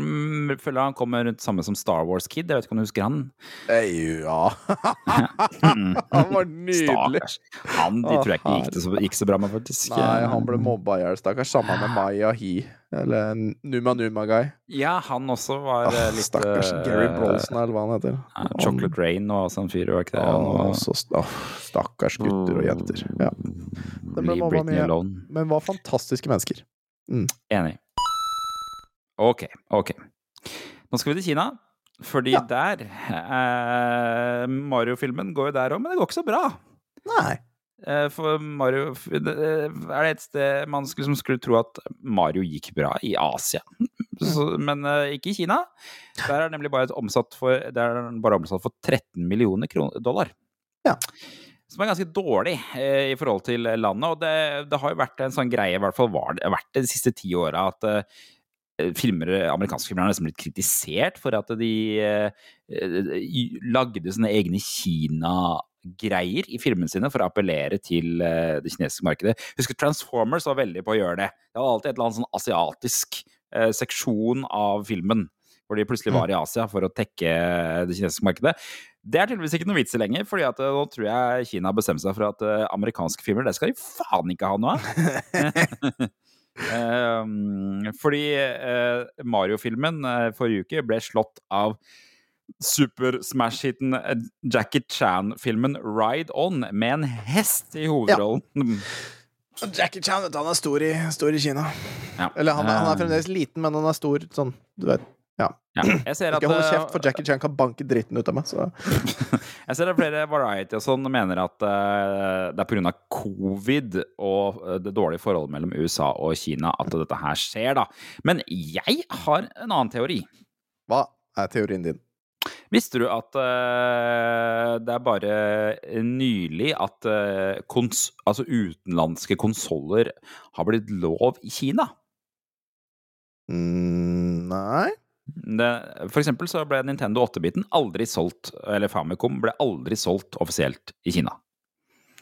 føler han kom rundt samme som Star Wars Kid. Jeg vet ikke om du husker han? Hey, Ja. han var nydelig. Stakkars. Han de tror jeg ikke gikk, det så, gikk så bra med, faktisk. Nei, han ble mobba i hjel, stakkars. Sammen med Maya He. Eller Numa Numa Guy. Ja, han også var Åh, eh, litt stakkars eh, Gary Brolson, eller hva han heter. ja, Chocolate Rain og sånn fyr, var ikke det? Åh, Han var- så st stakkars gutter og jenter. Ja. Leave Britney alone. Men var fantastiske mennesker. Enig. Ok, ok. Nå skal vi til Kina. Fordi Ja. der eh, Mario-filmen går jo der òg, men det går ikke så bra. Nei. Eh, for Mario eh, Er det et sted man skulle, som skulle tro at Mario gikk bra? I Asia. Så, men eh, ikke i Kina. Der er nemlig bare omsatt for, der er den bare omsatt for 13 millioner kroner, dollar. Ja. Som er ganske dårlig eh, i forhold til landet. Og det, det har jo vært en sånn greie, i hvert fall var det, vært det de siste ti åra, at eh, filmer, amerikanske filmer har nesten blitt kritisert for at de eh, lagde sånne egne Kina-greier i filmene sine for å appellere til eh, det kinesiske markedet. Husker Transformers var veldig på å gjøre det. Det var alltid et eller annet sånn asiatisk eh, seksjon av filmen. Hvor de plutselig var i Asia for å tekke det kinesiske markedet. Det er tydeligvis ikke noe vits i lenger, for eh, nå tror jeg Kina har bestemt seg for at eh, amerikanske filmer, det skal de faen ikke ha noe av. Um, fordi uh, Mario-filmen uh, forrige uke ble slått av super smash-hiten eh, Jackie Chan-filmen Ride On, med en hest i hovedrollen. Ja. Jackie Chan, vet du, han er stor i, stor i Kina. Ja. Eller han, er- han er Eh, fremdeles liten, men han er stor sånn, du vet. ja. Jeg ser at skal holde eh, kjeft, for Jackie Chan kan banke dritten ut av meg. Så. Jeg ser at flere Variety og sånn mener at uh, det er pga. covid og det dårlige forholdet mellom USA og Kina at dette her skjer, da. Men jeg har en annen teori. Hva er teorien din? Visste du at uh, det er bare nylig at uh, kons altså utenlandske konsoller har blitt lov i Kina? Mm, nei. Det, for eksempel så ble Nintendo 8-biten aldri solgt, eller Famicom ble aldri solgt offisielt i Kina.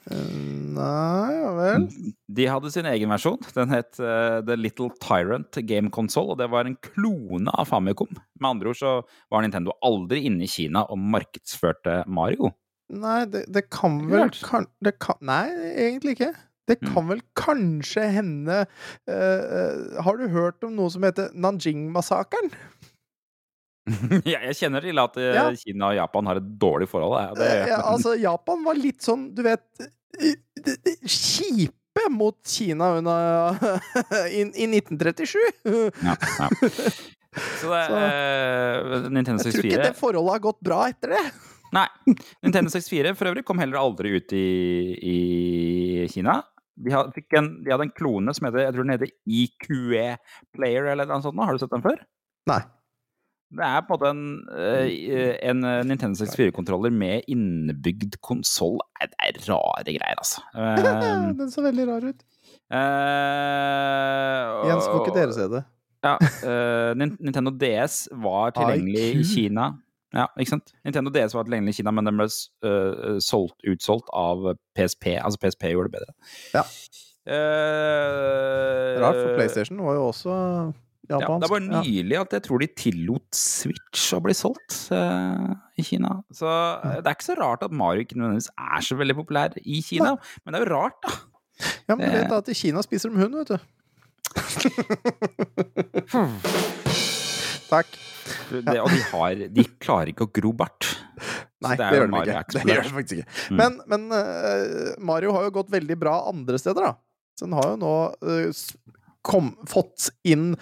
Nei, ja vel. De hadde sin egen versjon. Den het uh, The Little Tyrant Game Console, og det var en klone av Famicom. Med andre ord så var Nintendo aldri inne i Kina og markedsførte Mario. Nei, det, det kan vel kan, det kan, Nei, egentlig ikke. Det Mm. kan vel kanskje hende eh, Har du hørt om noe som heter Nanjing-massakren? Ja, jeg kjenner til at Ja. Kina og Japan har et dårlig forhold. Det, ja, altså, Japan var litt sånn, du vet Kjipe mot Kina under i, i 1937. ja, ja. Så det, Så- uh, Nintendo Jeg tror ikke det forholdet har gått bra etter det. Nei. Nintendo 64 for øvrig kom heller aldri ut i, i Kina. De, hadde, fikk en, de hadde en klone som heter jeg tror den heter IQE Player eller noe sånt. Har du sett den før? Nei. Det er på en måte en, eh, en eh, Nintendo 64-kontroller med innebygd konsoll. Det er rare greier, altså. Eh, Den så veldig rar ut. Uh, Jens, får ikke dere se det? Ja, uh, Nintendo DS var tilgjengelig i Kina. Ja, ikke sant? Nintendo DS var tilgjengelig i Kina, men den ble uh, solgt, utsolgt av PSP. Altså PSP gjorde det bedre. Ja. Eh, Rart, for PlayStation var jo også Ja, japansk. det var nylig at jeg tror de tillot Switch å bli solgt uh, i Kina. Så eh, det er ikke så rart at Mario ikke nødvendigvis er så veldig populær i Kina. Men det er jo rart, da. Ja, men det vet da at i Kina spiser de hund, vet du. Takk. Det, og de, har, de klarer ikke å gro bart. Nei, det det, gjør de ikke. Det gjør de faktisk ikke. Mm. Men, men uh, Mario har jo gått veldig bra andre steder, da. Så den har jo nå uh, kom, fått inn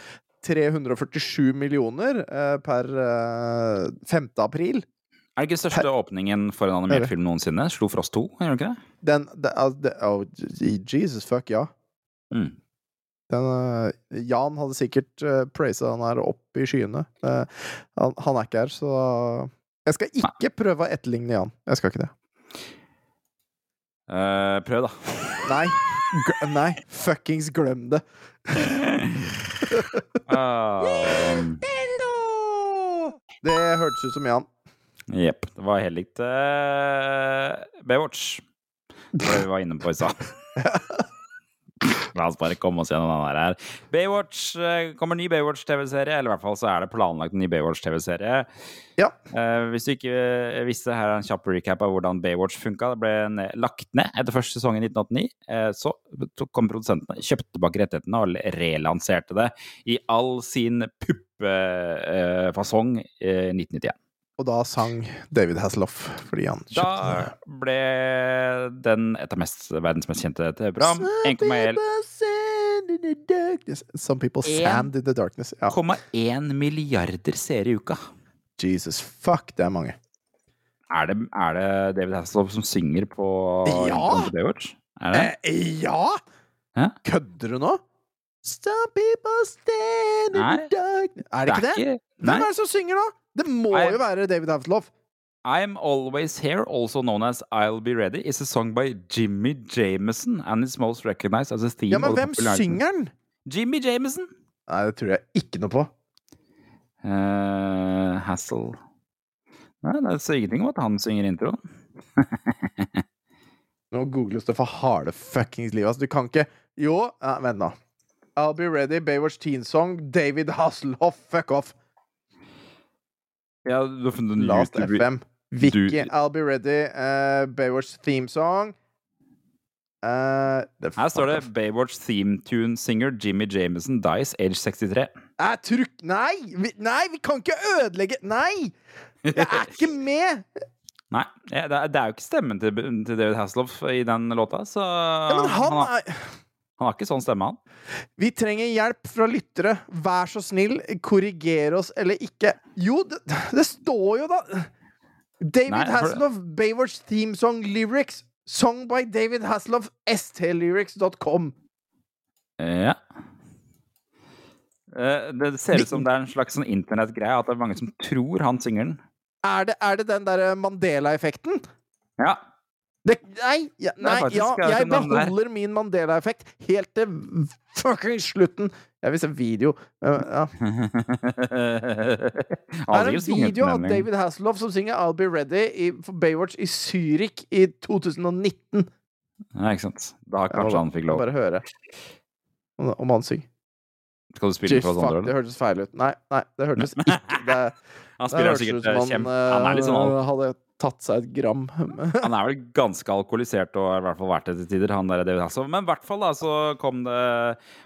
347 millioner eh, per eh, 5. april. Er det ikke den største åpningen for en animert Er film noensinne? Slo Frost 2, gjør det ikke det? Den det, oh, Jesus fuck, ja. Mm. Den, eh, Jan hadde sikkert uh, praisa han her opp i skyene. Uh, han, han er ikke her, så Jeg skal ikke prøve å etterligne Jan. Jeg skal ikke det. Uh, prøv, da. Nei. Nei. Fuckings glem det. Ah, Det hørtes ut som Jan. Jepp. det var helt likt uh, Baywatch. Det var det vi var inne på i stad. La oss bare komme oss gjennom den her. Baywatch eh, kommer ny Baywatch-TV-serie. Eller i hvert fall så er det planlagt en ny Baywatch-TV-serie. Ja. Uh, hvis du ikke eh, visste, her er en kjapp recap av hvordan Baywatch funka. Det ble lagt ned etter første sesong i 1989. Uh, så kom produsentene, kjøpte tilbake rettighetene og relanserte det i all sin puppefasong i 1991. Og da sang David Hasselhoff fordi han kjøpte Da ble den et av mest, verdens mest kjente TV-program. 1,1 Some people sand in the darkness. Ja. 1,1 milliarder seere i uka. Jesus fuck, det er mange. Er det, er det David Hasselhoff som synger på Ja! Er det? Eh, ja! Hæ? Kødder du nå? Some people stand in the darkness Er det ikke det? Hvem er det som synger da? Det må I'm, jo være David Hasselhoff. I'm Always Here, also known as I'll Be Ready, is a song by Jimmy Jameson and is most recognized as a theme Ja, men hvem synger den? Jimmy Jameson! Nei, det tror jeg ikke noe på. Uh, Hassel Nei, det står ingenting om at han synger introen. Nå googles det for harde fuckings livet. Altså, du kan ikke Jo, vent nå. I'll be ready, Baywatch Teen Song, David Hasselhoff, fuck off. Ja, du har funnet en Last YouTube FM. Vicky, Du- I'll be ready, uh, Baywatch theme song. Uh, Her står det 'Baywatch theme tune singer Jimmy Jameson dies age 63'. Jeg tror ikke Nei! Vi, nei, vi kan ikke ødelegge Nei! Jeg er ikke med! Nei, det er, det er jo ikke stemmen til, til David Hasselhoff i den låta, så Ja, men han har, er han har ikke sånn stemme, han. Vi trenger hjelp fra lyttere. Vær så snill, korriger oss eller ikke. Jo, det, det står jo da David Nei, Hasselhoff, Baywatch theme song lyrics. Song by David Hasselhoff, stlyrics.com. Ja. Eh, Det ser ut som det er en slags sånn internettgreie, at det er mange som tror han synger den. Er det, er det den derre Mandela-effekten? Ja. Det, nei, ja, nei faktisk, ja, jeg beholder min Mandela-effekt helt til fuckings slutten. Jeg vil se video. Uh, ja. Det er en video av. David Hasselhoff som synger I'll Be Ready i, for Baywatch i Zürich i 2019. Ja, ikke sant. Da har kanskje han fikk lov. Bare høre om, han synger. Skal du spille Jeez, for oss fuck, andre, det hørtes feil ut. Nei, nei, det hørtes ikke det, Han spiller sikkert eh, han, kjempe... Han er litt sånn eh, tatt seg et gram. Han er vel ganske alkoholisert og har i hvert fall vært det til tider, han der David Hasselhoff. Men i hvert fall da, så kom det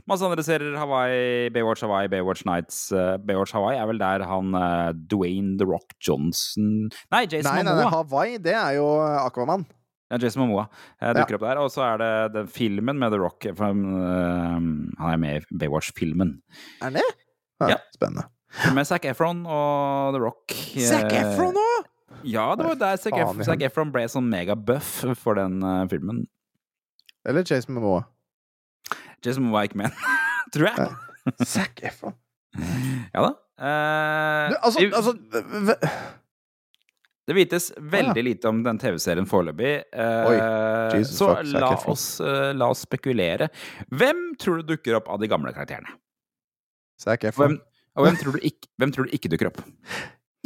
masse andre serier. Hawaii, Baywatch Hawaii, Baywatch Nights. eh, Baywatch Hawaii er vel der han eh, Dwayne The Rock Johnson Nei, Jason Nei, nei, nei, Momoa. Hawaii, det er jo Aquaman. Ja, Jason Momoa dukker ja. opp der. Og så er det den filmen med The Rock. For, eh, han er med i Baywatch-filmen. Er det? Ja. Spennende. Med Zac Efron og The Rock. Zac Eh, Efron òg! Ja, det var jo der Zac Efron, Zac Efron ble sånn megabuff for den uh, filmen. Eller Jason Momoa. Jason Momoa er ikke med, tror jeg. Zac Efron. Ja da. Uh, Du, altså, i, altså Det vites veldig lite om den TV-serien foreløpig. Uh, så fuck, la oss, uh, la oss spekulere. Hvem tror du dukker opp av de gamle karakterene? Zac Efron. hvem, og hvem, tror, du ikke, hvem tror du ikke dukker opp?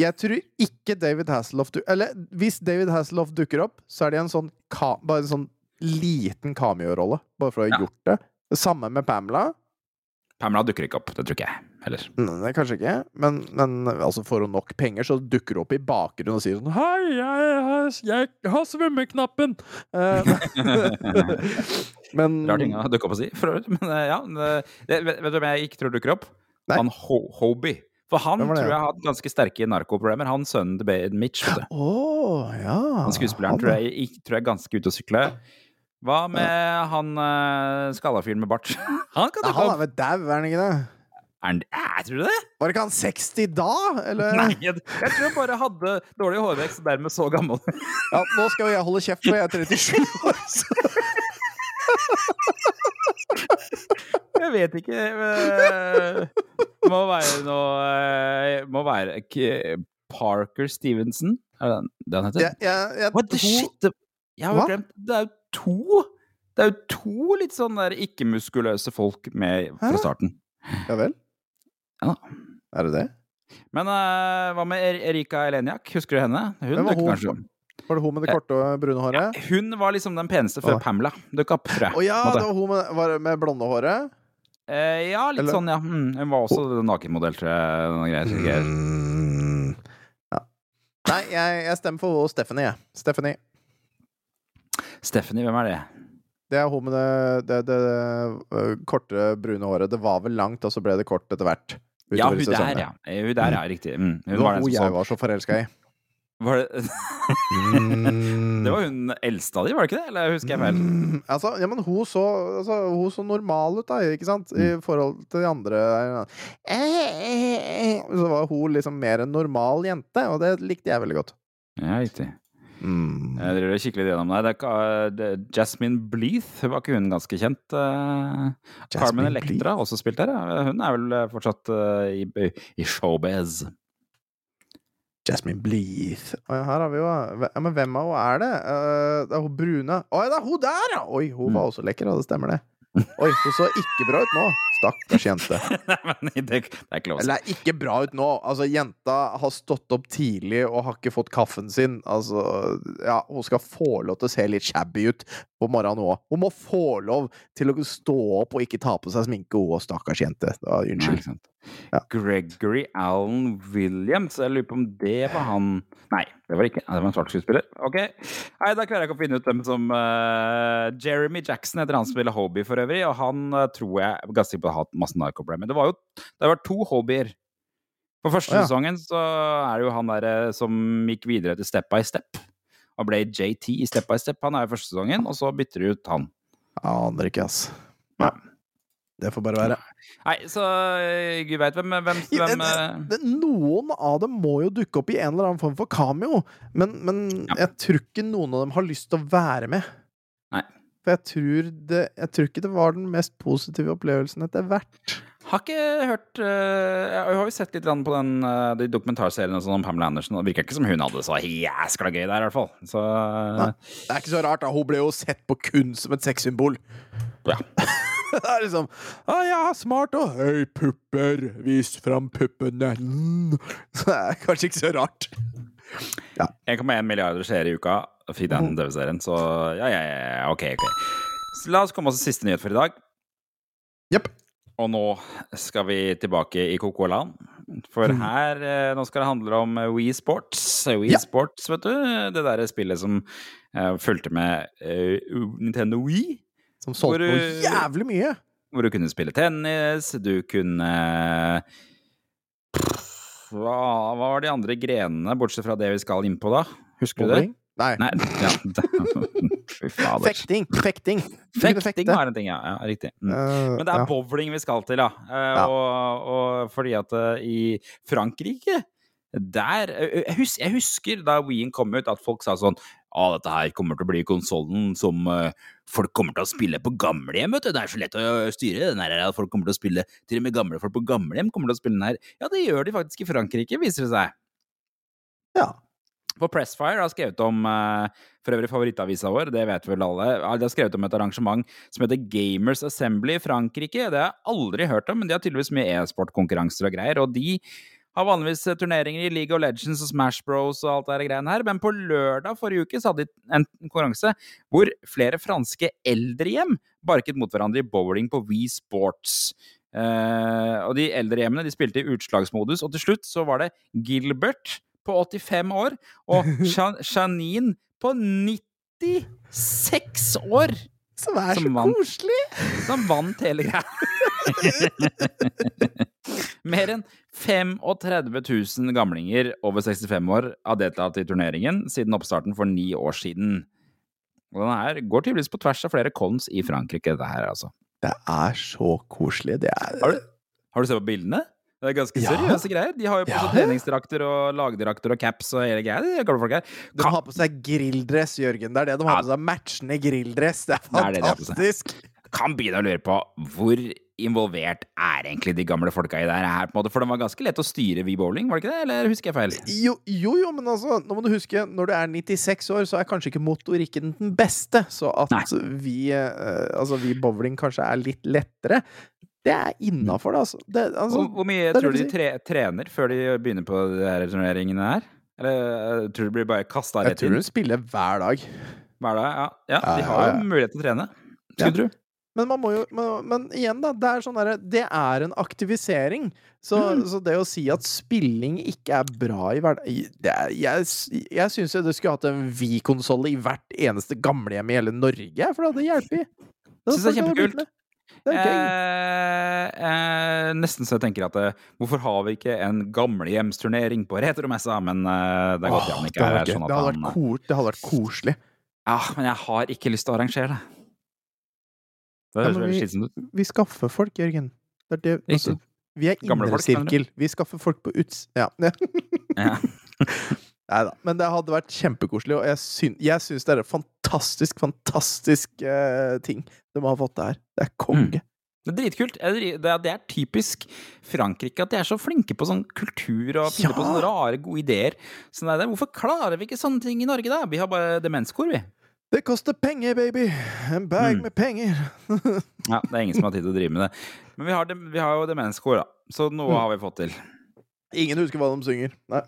Jeg tror ikke David Hasselhoff Eller hvis David Hasselhoff dukker opp, så er det en sånn bare en sånn liten cameo-rolle. Bare for å ha Ja. gjort det. Det samme med Pamela. Pamela dukker ikke opp, det tror ikke jeg heller. Nei, kanskje ikke, men, men altså får hun nok penger, så dukker hun opp i bakgrunnen og sier sånn Hei, jeg, har- jeg har svømmeknappen! Eh, men Rar ting å dukke opp og si, for øvrig. Men eh, ja, det, vet, vet du hvem jeg ikke tror dukker opp? Nei. Han Ho Hobie. For han det, tror jeg har hatt ganske sterke narkoproblemer. Han sønnen til Bade Mitch. Vet du. Å, ja. Han skuespilleren tror jeg, tror jeg er ganske ute å sykle. Hva med han uh, skalla fyren med bart? Han kan Ja, dukke han er vel dau, er han ikke det? Er han tror du det? Var ikke han 60 da, eller? Nei, jeg, jeg tror han bare hadde dårlig hårvekst og dermed så gammel. Ja, nå skal jo jeg holde kjeft, for jeg er 37 år. Så. Jeg vet ikke Det Må være noe eh, Må være Parker Stevenson? Er det det han heter? Jeg, jeg, jeg, What the to... shit? Jeg har Hva? glemt Det er jo to Det er jo to litt sånn der ikke-muskuløse folk med fra starten. Ja vel? Ja. Er det det? Men uh, hva med Er- Erika Eleniak? Husker du henne? Hun Hvem var hun? kanskje. Var det hun med det korte og brune håret? Hun var liksom den peneste før. Pamela dukka opp, tror jeg. Å ja, det var hun med, var det med blonde håret? Eh, ja, litt Eller- sånn, ja. Mm, hun var også nakenmodell, tror jeg. Noen greier, greier. Mm. Ja. Nei, jeg, jeg stemmer for Stephanie, jeg. Stephanie. Stephanie, hvem er det? Det er hun med det, det, det, det, korte, brune håret. Det var vel langt, og så ble det kort etter hvert. Ja, hun der, ja. Eh, Hun der, ja, riktig. Mm. Hun Det var den som jeg så var så forelska i. var det, Mm. det var hun eldste av de, var det ikke det? Eller husker jeg feil? Mm, altså, ja, men hun så, altså, hun så normal ut, da, ikke sant? I forhold til de andre. Så var hun liksom mer en normal jente, og det likte jeg veldig godt. Ja, riktig. Mm. Jeg driver litt gjennom deg. Det er, det, Jasmine Bleeth, var ikke hun ganske kjent? Jasmine Carmen Electra har også spilt der. Hun er vel eh, fortsatt eh, i, i showbiz. Jasmine Bleeth. Oi, her har vi jo ja, Men hvem av henne er det? Uh, det er hun brune. Oi, det er hun der, ja! Oi, hun var også lekker, det stemmer det. Oi, hun så ikke bra ut nå. Stakkars jente. Nei, men det, det er ikke lov. Eller ikke bra ut nå. Altså, jenta har stått opp tidlig og har ikke fått kaffen sin. Altså, ja, hun skal få lov til å se litt shabby ut på morgenen òg. Hun må få lov til å stå opp og ikke ta på seg sminke, hun òg, stakkars jente. Da, unnskyld. Ja. Gregory Allen Williams. Jeg lurer på om det var han Nei, det var ikke. Det var en svart skuespiller. Ok. Nei, Da klarer jeg ikke å finne ut hvem som uh, Jeremy Jackson heter han som spiller Hobie for øvrig, og han uh, tror jeg ganske på å ha hatt masse narkoproblemer. Det var jo det var to hobbyer. På første ja. sesongen så er det jo han der eh, som gikk videre til Step by Step. Og ble JT i Step by Step. Han er i første sesongen, og så bytter de ut han. Aner ikke, ass. Nei. Det får bare være. Nei, så eh, gud veit hvem, hvem, hvem men, eh, det- Noen av dem må jo dukke opp i en eller annen form for cameo, men, men Ja. jeg tror ikke noen av dem har lyst til å være med. Nei. For jeg tror, det, jeg tror ikke det var den mest positive opplevelsen etter hvert. Har ikke hørt eh, Jeg har jo sett litt på den, eh, de dokumentarserien sånn om Pamela Andersen. Det virka ikke som hun hadde det så jæskla gøy der, i hvert fall. Så Nei. Det er ikke så rart, da. Hun ble jo sett på kun som et sexsymbol. ja. det er liksom Å ja, smart og høy pupper, vis fram puppene. Mm. Så det er kanskje ikke så rart. 1,1 milliarder seere i uka fikk den TV-serien, så ja, ja, ja, ok, ok. Så la oss komme oss til siste nyhet for i dag. Jepp. Og nå skal vi tilbake i Coco-land For Mm. her eh, Nå skal det handle om We Wii Sports. We Ja. Sports, vet du. Det derre spillet som uh, fulgte med uh, Nintendo Wii. Som solgte noe eh, jævlig mye. Hvor du kunne spille tennis, du kunne hva, hva var de andre grenene, bortsett fra det vi skal inn på, da? Husker du det? Nei. Nei, ja. Fy fader. Fekting! Fekting! Fekting var en ting, ja. ja riktig. Mm. Uh, Men det er ja. bowling vi skal til, da. Uh, Ja. og, og fordi at uh, i Frankrike der eh, jeg, husker, jeg husker da Wien kom ut, at folk sa sånn Å, dette her kommer til å bli konsollen som eh, folk kommer til å spille på gamlehjem, vet du. Det er så lett å styre den her. At folk kommer til å spille Til og med gamle folk på gamlehjem kommer til å spille den her. Ja, det gjør de faktisk i Frankrike, viser det seg. Ja. For Pressfire har skrevet om eh, for øvrig favorittavisa vår, det vet vel alle. De har skrevet om et arrangement som heter Gamers Assembly i Frankrike. Det har jeg aldri hørt om, men de har tydeligvis mye e-sportkonkurranser og greier. Og de har vanligvis eh, turneringer i League of Legends og Smash Bros og alt det greiene her. Men på lørdag forrige uke så hadde de en konkurranse hvor flere franske eldrehjem barket mot hverandre i bowling på Wii Sports. Eh, og de eldrehjemmene de spilte i utslagsmodus, og til slutt så var det Gilbert på 85 år og Janine på 96 år Som er så vant. koselig! som vant hele greia. Mer enn 35 000 gamlinger over 65 år har deltatt i turneringen siden oppstarten for ni år siden. Og den her går tydeligvis på tvers av flere cons i Frankrike, dette her, altså. Det er så koselig. Det er Har du, har du sett på bildene? Det er ganske Ja. seriøse greier. De har jo på Ja. seg treningsdrakter og lagdrakter og caps og hele greia. De gamle folk her. De har på seg grilldress, Jørgen. Det er det de har på seg. Matchende grilldress. Det er Det er det de fantastisk! kan begynne å lure på hvor involvert er egentlig de gamle folka i det her, på en måte, for det var ganske lett å styre V-bowling, var det ikke det, eller husker jeg feil? Jo, jo, jo, men altså, nå må du huske, når du er 96 år, så er kanskje ikke motorikken den beste. Så at Nei. vi, eh, altså, vi bowling kanskje er litt lettere, det er innafor, det, altså. Det, altså Hvor, hvor mye tror du de tre, trener før de begynner på de her turneringene her? Eller eh, tror du de blir bare kasta jeg rett tror inn hun spiller hver dag. hver dag? Ja. ja, Ja, de har jo mulighet til å trene, Ja. skulle tro. Men man må jo men, men igjen, da. Det er sånn derre Det er en aktivisering. Så, Mm. så det å si at spilling ikke er bra i hverdagen Jeg, jeg syns jo det skulle hatt en Wii-konsoll i hvert eneste gamlehjem i hele Norge, for det hadde hjulpet. Synes det er kjempekult. Det er gøy. Eh, eh, nesten så jeg tenker at eh, hvorfor har vi ikke en gamlehjemsturnering på retromessa? Men eh, det er godt Åh, det ikke hadde er vært her, gøy. sånn Det hadde han vært ko- det hadde vært koselig. Ja, men jeg har ikke lyst til å arrangere det. Det Ja, høres men veldig vi- slitsomt ut. Vi skaffer folk, Jørgen. Det er det, Riktig. altså, vi er Gamle folk, mener innersirkel. Vi skaffer folk på uts... Ja. Ja. Nei da. Men det hadde vært kjempekoselig, og jeg, syn, jeg syns det er en fantastisk, fantastisk uh, ting de har fått det her. Det er konge. Det er dritkult. Det er, typisk Frankrike at de er så flinke på sånn kultur og finner på sånne rare, gode ideer. Så nei, det. Hvorfor klarer vi ikke sånne ting i Norge, da? Vi har bare demenskor, vi. Det koster penger, baby! En bag Mm. med penger. Ja, det er ingen som har tid til å drive med det. Men vi har, vi har jo demenskor, da. Så noe Mm. har vi fått til. Ingen husker hva de synger. Nei.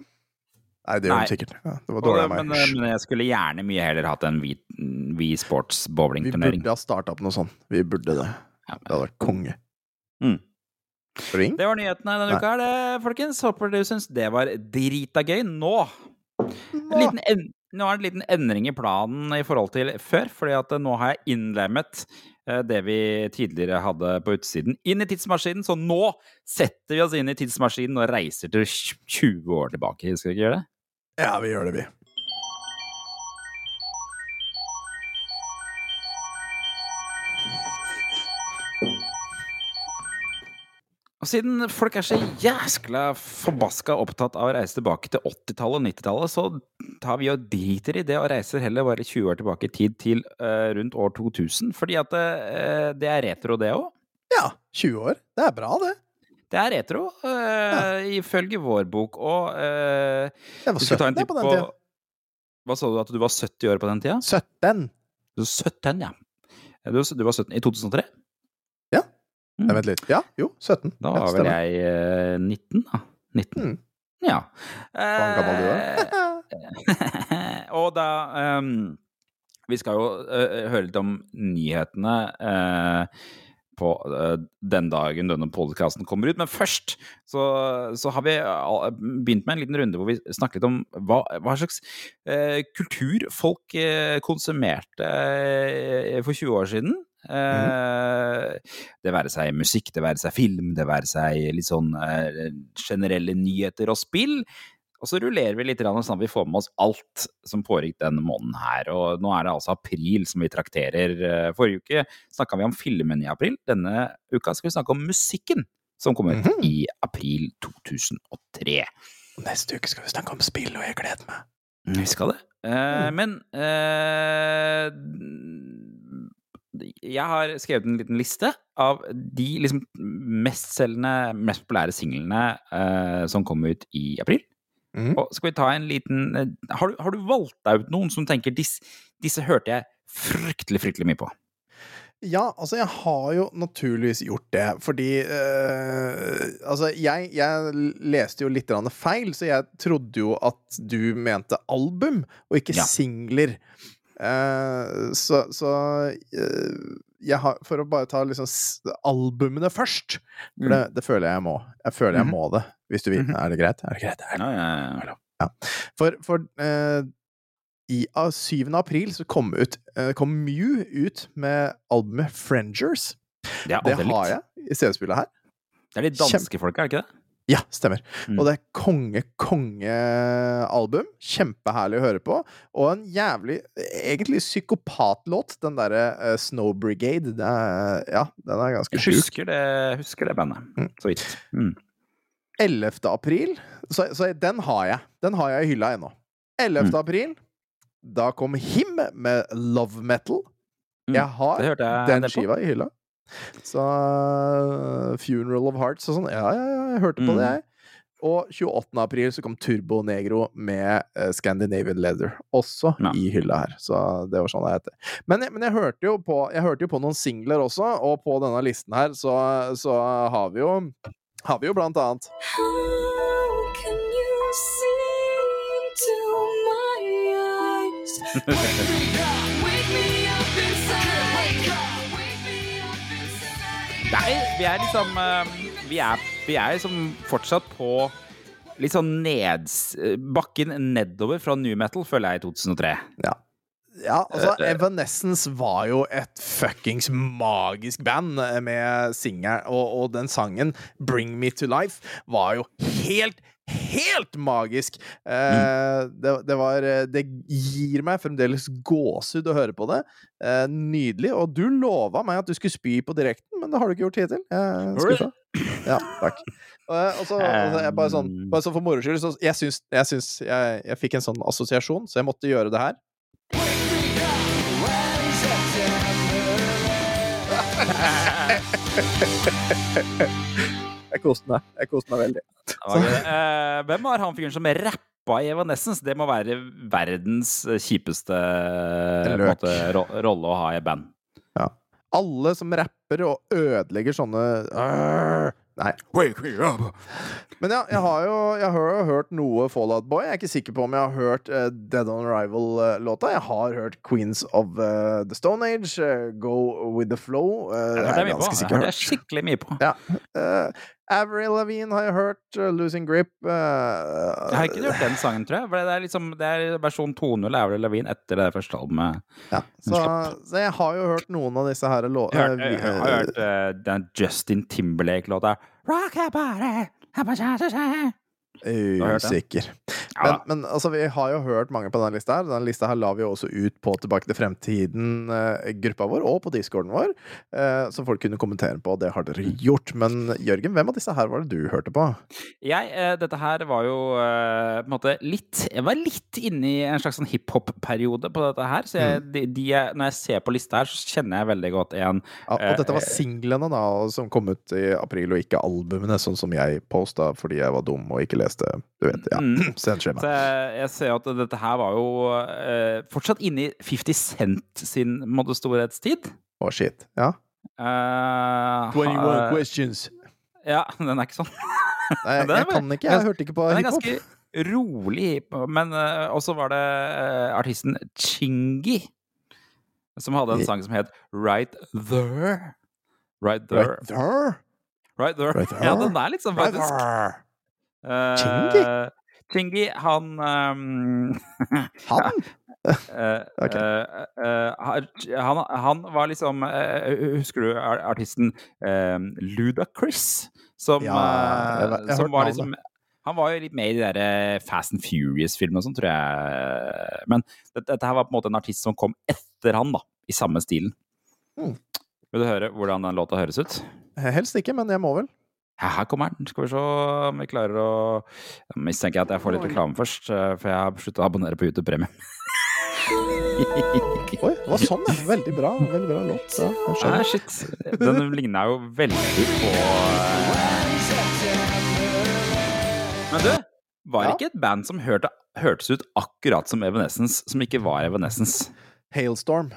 Nei, det gjør de sikkert. Ja, det var dårlig av men, meg. men jeg skulle gjerne mye heller hatt en V Sports Vi burde ha starta opp noe sånt. Vi burde det. Ja, Det hadde vært konge. Mm. Ring? Det var nyhetene denne Nei. uka, det, folkens. Håper du syns det var drita gøy. Nå En Nå! liten en, nå er det en liten endring i planen i forhold til før. fordi at eh, nå har jeg innlemmet eh, det vi tidligere hadde på utsiden, inn i tidsmaskinen. Så nå setter vi oss inn i tidsmaskinen og reiser til 20 år tilbake. Skal vi ikke gjøre det? Ja, vi gjør det, vi. Og siden folk er så jæskla forbaska opptatt av å reise tilbake til 80-tallet og 90-tallet, så tar vi og driter i det og reiser heller bare 20 år tilbake i tid til uh, rundt år 2000. Fordi at uh, det er retro, det òg. Ja, 20 år. Det er bra, det. Det er retro, eh, ifølge vår bok. Og uh, Jeg var vi skal ta 17 en jeg, titt på den tida. Hva sa du, at du var 70 år på den tida? 17. Du var 17, ja. Du, du var 17 i 2003? Mm. Nei, vent litt. Ja, jo, 17. Da Ja, var vel jeg uh, 19, da. 19. Mm. Ja. Hvor gammel du Eh, og da um, Vi skal jo uh, høre litt om nyhetene. eh, på eh, den dagen denne podkasten kommer ut. Men først så, så har vi begynt med en liten runde hvor vi snakket om hva, hva slags eh, kultur folk eh, konsumerte eh, for 20 år siden. Eh, Det være seg musikk, det være seg film, det være seg litt sånn eh, generelle nyheter og spill. Og så rullerer vi litt sånn at vi får med oss alt som pågikk denne måneden her. Og nå er det altså april som vi trakterer. Eh, Forrige uke snakka vi om filmen i april. Denne uka skal vi snakke om musikken som kom ut Mhm. i april 2003. Neste uke skal vi snakke om spill, og jeg gleder meg. Vi skal det. Eh, men eh, jeg har skrevet en liten liste av de liksom mestselgende, mest populære singlene eh, som kom ut i april. Mhm. Og skal vi ta en liten eh, har, du, har du valgt deg ut noen som tenker disse, disse hørte jeg fryktelig, fryktelig mye på? Ja, altså, jeg har jo naturligvis gjort det, fordi øh, Altså, jeg, jeg leste jo litt feil, så jeg trodde jo at du mente album, og ikke Ja. singler. Uh, så så jeg har For å bare ta liksom albumene først, for det, det føler jeg jeg må. Jeg føler jeg Mhm. må det, hvis du vil. Mhm. Er det greit? Er det greit? Er det Ja, ja, ja. For, for eh, i av 7. april så kom, ut, eh, kom Mew ut med albumet Frengers. Det, Det har jeg i CD-spillet her. Det er de danske folka, er det ikke det? Ja, stemmer. Mm. Og det er konge, konge-album. Kjempeherlig å høre på. Og en jævlig, egentlig psykopatlåt, den derre uh, Snow Brigade. Det er, ja, den er ganske Jeg sjuk. husker det, husker det bandet. Mm. Så vidt. Mm. 11. april, så, så den har jeg. Den har jeg i hylla ennå. 11. Mm. april, da kom Him med Love Metal. Mm. Jeg har jeg den skiva i hylla. Så uh, Funeral of Hearts og sånn. Ja, ja, ja, jeg hørte på Mm. det, jeg. Og 28. april så kom Turbo Negro med eh, Scandinavian Leather, også Ja. i hylla her. Så det var sånn det heter. Men, jeg- men jeg, hørte på, jeg hørte jo på noen singler også, og på denne listen her så, så har vi jo har vi jo blant annet How can you see into my eyes? Wake up, wake me up inside. Wake me up inside. Nei, vi er liksom eh, Vi er, vi er liksom fortsatt på litt sånn neds... Bakken nedover fra new metal, føler jeg, i 2003. Ja, altså Evanescence var jo et fuckings magisk band eh, med singer, og, og den sangen, 'Bring Me To Life', var jo helt Helt magisk! Eh, det, det var eh, Det gir meg fremdeles gåsehud å høre på det. Eh, nydelig. Og du lova meg at du skulle spy på direkten, men det har du ikke gjort hittil. Er skuffa. Ja, takk. Eh, og så, bare sånn Bare sånn for moro skyld, så jeg syns, jeg, syns jeg, jeg fikk en sånn assosiasjon, så jeg måtte gjøre det her. Jeg koste meg. Jeg koste meg veldig. Det. Eh, hvem var han fyren som rappa i Evanescence? Det må være verdens kjipeste måte, ro rolle å ha i band. Alle som rapper og ødelegger sånne! Nei. Wake me up! Men ja, jeg har jo jeg har hørt noe Fallout Boy. Jeg er ikke sikker på om jeg har hørt uh, Dead On Arrival-låta. Jeg har hørt Queens of uh, the Stone Age, uh, Go With The Flow. Uh, Det er jeg jeg på. ganske Det sikker hørte på. skikkelig mye på. Ja. Avril Lavigne har jeg hørt. eh, Losing Grip. Uh, Jeg har ikke hørt den sangen, tror jeg. For det er, liksom, det er versjon 2.0 av Avril Lavigne etter det første albumet. ja. så, så jeg har jo hørt noen av disse her låtene. jeg har hørt uh, den Justin Timberlake-låta Rock her bare, her chance to Usikker. Men, men altså, vi har jo hørt mange på denne lista her. Denne lista her la vi jo også ut på Tilbake til fremtiden-gruppa vår, og på discorden vår, eh, så folk kunne kommentere på. Det har dere gjort. Men Jørgen, hvem av disse her var det du hørte på? Jeg, eh, dette her var jo eh, på en måte litt Jeg var litt inne i en slags sånn hiphop-periode på dette her. Så jeg, de, de, når jeg ser på lista her, så kjenner jeg veldig godt igjen Ja, Eh, og dette var singlene da, som kom ut i april, og ikke albumene, sånn som jeg posta fordi jeg var dum og ikke leste. Du vet, ja. Mm. Sendskjema. Så jeg, jeg ser at dette her var jo eh, fortsatt inne i 50 Cent sin måte, storhetstid. Å, shit. Ja. Uh, 21 ha- questions. Ja, den er ikke sånn. Nei, jeg, jeg kan ikke. Jeg hørte ikke på hiphop. rolig hiphop. Men uh, også var det uh, artisten Chingy som hadde en sang som het Right There. Right there. Right there. Right there. Right there. Ja, den er liksom faktisk Right there. Eh, Chingy? Chingy, han um, Han? eh, Ok. eh, eh, han, han var liksom Husker du artisten uh, Ludacris? Som, Ja, jeg jeg, jeg som var liksom Han var jo litt med i de der Fast and Furious-filmene og sånn, tror jeg. Men dette, dette her var på en måte en artist som kom etter han, da. I samme stilen. Mm. Vil du høre hvordan den låta høres ut? Helst ikke, men jeg må vel. Ja, her kommer den. Skal vi se om vi klarer å Jeg mistenker at jeg får litt reklame først, eh, for jeg har sluttet å abonnere på YouTube Premium. Oi, det var sånn, ja. Veldig bra. Veldig bra låt. Ja, Nei, shit. Den ligna jo veldig på eh, Men du, var det Ja? ikke et band som hørte, hørtes ut akkurat som Evanescence, som ikke var Evanescence? Hailstorm.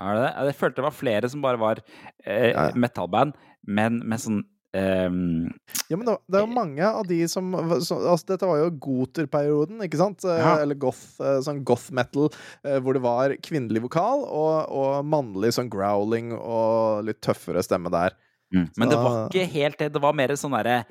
Er det det? Jeg følte det var flere som bare var eh, Ja, ja. metallband, men med sånn ehm, Ja, men det, det er jo mange av de som så, altså, Dette var jo goterperioden, ikke sant? Eh, Ja. Eller goth, eh, sånn goth metal, eh, hvor det var kvinnelig vokal og, og mannlig sånn growling og litt tøffere stemme der. Men det var ikke helt det. Det var mer sånn derre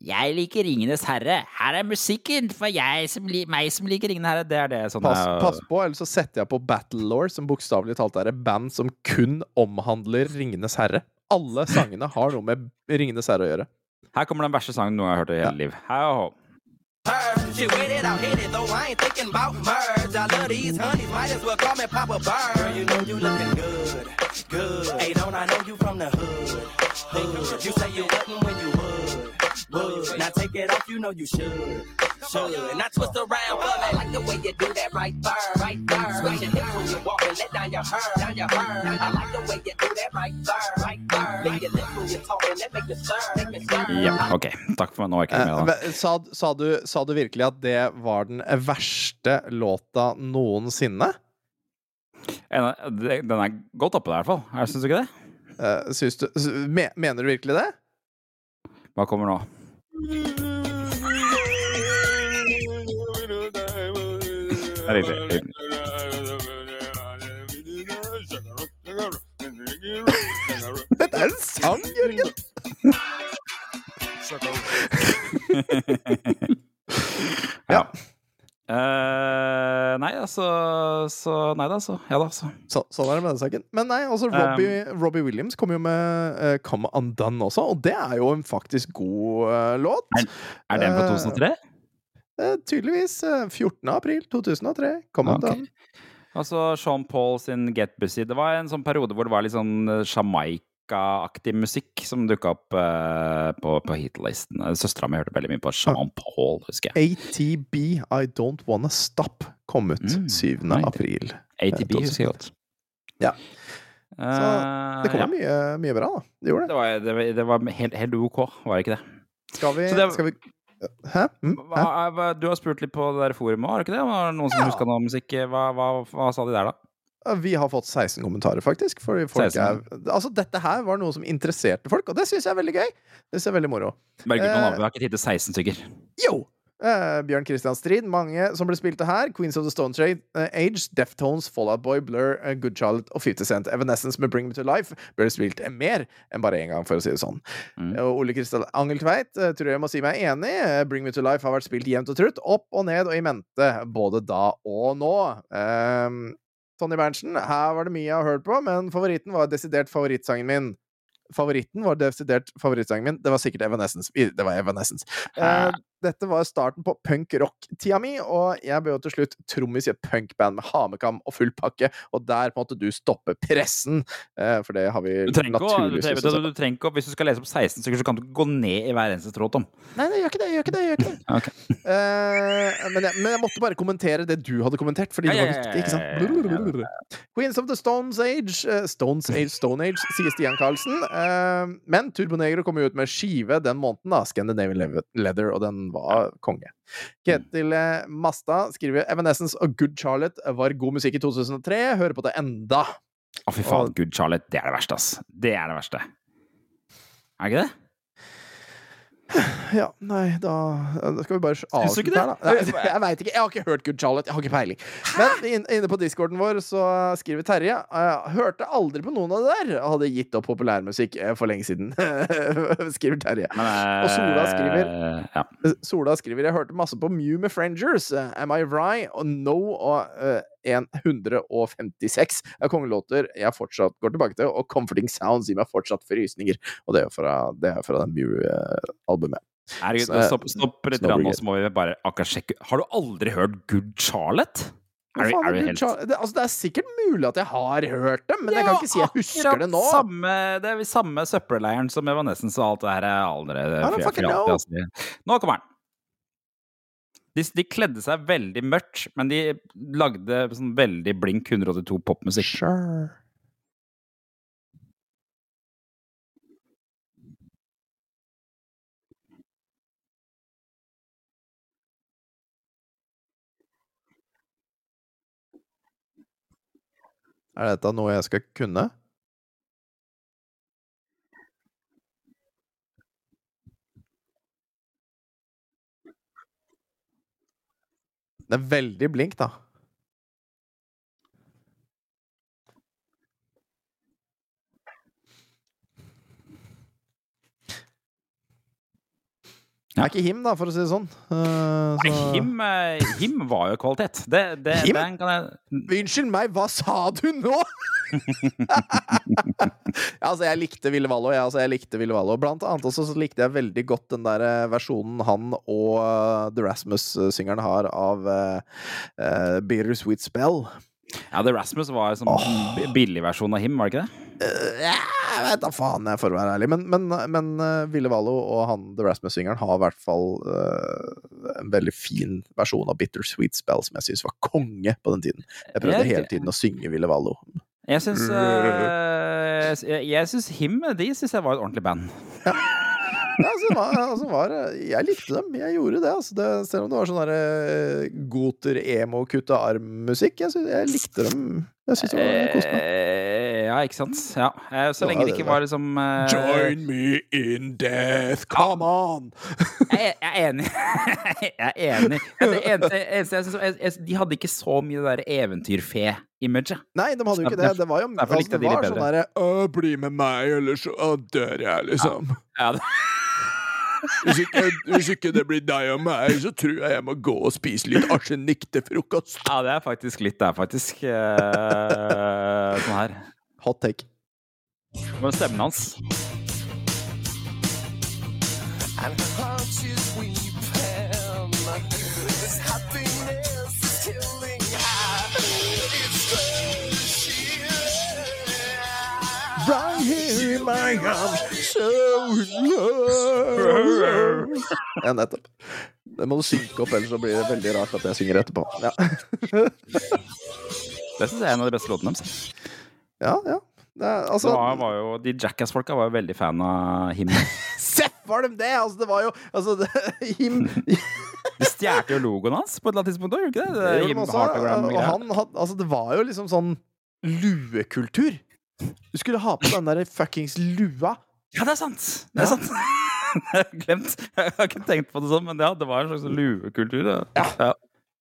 Jeg liker Ringenes herre. Her er musikken for jeg som li meg som liker Ringenes herre. Det er det sånn Pass, pass på, ellers så setter jeg på Battle Lore, som bokstavelig talt er et band som kun omhandler Ringenes herre. Alle sangene har noe med Ringenes herre å gjøre. Her kommer den verste sangen noen gang jeg har hørt i hele liv. Hei og hå. She with it, I'm hit it, though I ain't thinking about merge. I love these honeys, might as well call me Papa Bird. Girl, you know you looking good, good. Hey, don't I know you from the hood, hood. You say you wouldn't when you would, would. Now take it off, you know you should, should. Now twist around, but I like the way you do that right there, right there. Switch your hips when you walk and let down your hair, down your hair. I like the way you do that right there, right there. Lick your lips when you talk and let make the stir, make. Ja, ok. Takk for meg. Nå er jeg ikke Eh, med, da. sa, sa, du, sa du virkelig at det var den verste låta noensinne? Den er godt oppe der, i hvert fall. Syns du ikke det? Eh, syns du, mener du virkelig det? Hva kommer nå? Det er riktig. Dette er en sang, Jørgen! ja. Eh, nei, altså Så Nei da, så. Ja da, så. Så, sånn er det med den saken. Men nei, altså Robbie, Robbie Williams kom jo med uh, Come Undone også, og det er jo en faktisk god uh, låt. Er den fra Eh, 2003? Eh, tydeligvis. eh, 14. april 2003. Come Ok. Undone. Altså Sean Paul sin Get Busy. Det var en sånn periode hvor det var litt sånn eh, Jamaica-aktig musikk som dukka opp uh, på, på hitlisten. Søstera mi hørte veldig mye på Sean Paul, husker jeg. ATB, I Don't Wanna Stop, kom ut Mm, 7. right. april. ATB husker jeg godt. Ja. Så Det kommer mye, mye bra, da. Det gjorde det. Det var, det var, det var helt, helt OK, var det ikke det? Skal vi, det- skal vi Hæ? Mm, hæ? Du har spurt litt på det der forumet, har du ikke det? Var det noen som Ja. huska noe musikk? Hva, hva, hva sa de der, da? Vi har fått 16 kommentarer, faktisk. Fordi folk 16. er, altså, dette her var noe som interesserte folk, og det syns jeg er veldig gøy. Det synes jeg er veldig moro. Gutt, Eh, vi har ikke tid til 16 stykker. Yo! Eh, Bjørn Christian Strid, mange som ble spilt her. Queens of the Stone Trade, eh, Age, Deftones, Fallout Boy, Blur, eh, Good Charlotte og 50 Cent. Evanescence med Bring Me To Life ble spilt mer enn bare én gang, for å si det sånn. Mm. Og Ole Kristian Angeltveit eh, tror jeg må si meg enig. Eh, Bring Me To Life har vært spilt jevnt og trutt, opp og ned og i mente, både da og nå. Tonje Berntsen, her var det mye jeg har hørt på, men favoritten var desidert favorittsangen min. Favoritten var desidert favorittsangen min. Det var sikkert Evanescence. Det var Evanescence. Uh, dette var starten på punk-rock-tida mi, og jeg ble jo til slutt trommis i et punkband med hamekam og full pakke, og der måtte du stoppe pressen, uh, for det har vi Du å, naturligvis trenger, du, du trenger ikke å Hvis du skal lese opp 16 stykker, så kan du gå ned i hver eneste tråd, Tom. Nei, nei, gjør ikke det, gjør ikke det. Gjør ikke det. okay. uh, men, jeg, men jeg måtte bare kommentere det du hadde kommentert, fordi det var viktig. ikke sant? Queens of the Stones Age eh, Stones Age, Stone Age, sier Stian Karlsen. Eh, men Turbonegro kom jo ut med skive den måneden, da. Scandinavian Leather, og den var konge. Ketil eh, Masta skriver Evanescence og Good Charlotte var god musikk i 2003. Hører på det enda. Å, fy faen. Good Charlotte. Det er det verste, ass. Det er det verste. Er det ikke det? Ja, nei, da da skal vi bare avslutte her, da. Nei, jeg veit ikke. Jeg har ikke hørt Good Charlotte. Jeg har ikke peiling. Men inne på discorden vår så skriver Terje «Jeg Hørte aldri på noen av det der. Hadde gitt opp populærmusikk eh, for lenge siden. skriver Terje. Men, eh, Og Sola skriver Ja. Sola skriver Jeg hørte masse på Mew med Frangers. eh, Am I Right? Og No og eh, 156 er kongelåter jeg fortsatt går tilbake til, og Comforting Sounds gir meg fortsatt frysninger. Og det er fra, det er fra den Mew-albumet. Herregud, Så, stopp, stopp litt, rann, nå så må vi bare akkurat sjekke Har du aldri hørt Good Charlotte? Er du, er er helt det, altså, det er sikkert mulig at jeg har hørt det, men jeg kan ikke si jeg husker det nå. Samme, det er samme søppelleiren som Evanescence og alt det her er aldri fri- fri- altså. Nå kommer den. De, de kledde seg veldig mørkt, men de lagde sånn veldig blink 182 popmusikk. Sure. Er dette noe jeg skal kunne? Det er veldig blink, da. Det er ikke him, da, for å si det sånn. Eh, Nei, Him, eh, him var jo kvalitet. Det, det, Him? den kan jeg Unnskyld meg, hva sa du nå?! ja, altså, jeg likte Ville Vallo. Jeg, altså, jeg likte Ville Vallo. Blant annet også så likte jeg veldig godt den der eh, versjonen han og uh, The Rasmus-syngeren har av uh, Bitter Sweet Spell. Ja, The Rasmus var en sånn oh. billig versjon av him, var det ikke det? Uh, ja, jeg vet da faen, jeg får være ærlig. Men, men, men eh, Ville Vallo og han The Rasmus-syngeren har i hvert fall uh, en veldig fin versjon av Bitter Sweet Spell som jeg syns var konge på den tiden. Jeg prøvde jeg, hele tiden å synge Ville Vallo. Jeg syns uh, Jeg, jeg syns him, de syns jeg var et ordentlig band. Ja, altså, var, altså, var, jeg likte dem. Jeg gjorde det. Altså, det selv om det var sånn derre goter, emo, kutte arm-musikk. Jeg, synes- jeg likte dem. Jeg syns det var. Eh, ja, ikke sant. Ja. Eh, Så lenge det ikke var- liksom uh... Join me in death, come on! jeg, jeg er enig. jeg er enig. Det eneste, eneste jeg synes, jeg, jeg, De hadde ikke så mye det der eventyrfe-imaget. Nei, de hadde jo ikke det. Det var jo altså, det var de sånn derre bli med meg, ellers så dør jeg, liksom. Ja, det, Hvis ikke, hvis ikke det blir deg og meg, så tror jeg jeg må gå og spise litt arsenikk til frokost. ja, det er faktisk litt Det er faktisk Uh, sånn her. Hot take. Det var stemmen hans. And hunches we pen. This happiness is killing her. It's crushing. Right here in my arms, so love. Ja, nettopp. Det må du synke opp, ellers så blir det veldig rart at jeg synger etterpå. Ja, Det syns jeg er en av de beste låtene deres. Ja. ja. Det altså, var, var jo, de Jackass-folka var jo veldig fan av him. Seff var de det! Altså, det var jo altså, det, him, De stjal jo logoen hans på et eller annet tidspunkt. Gjorde de ikke det? Det også, og og han had, altså, det var jo liksom sånn luekultur. Du skulle ha på den der fuckings lua. Ja, det er sant! Det er sant. Jeg har glemt. Jeg har ikke tenkt på det sånn, men ja, det var en slags luekultur. Ja. Ja.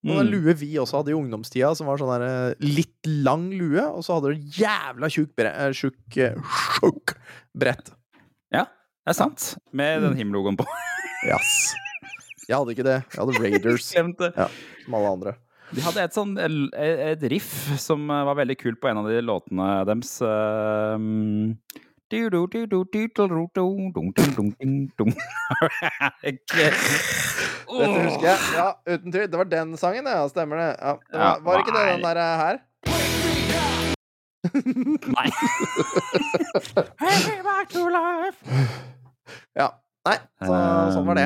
Og den lue vi også hadde i ungdomstida, som var sånn der eh, litt lang lue, og så hadde du jævla tjukk bre eh, tjukk eh, tjukk brett. ja, det er sant. Med den him-logoen på. Yes. Jeg hadde ikke det. Jeg hadde Raiders, Ja, som alle andre. De hadde et sånn et riff som var veldig kult på en av de låtene deres. Dette husker jeg. Ja, uten tvil. Det var den sangen, ja. Stemmer det. Ja. det var, var ikke det den der her? Nei. Ja. Nei, så, sånn var det.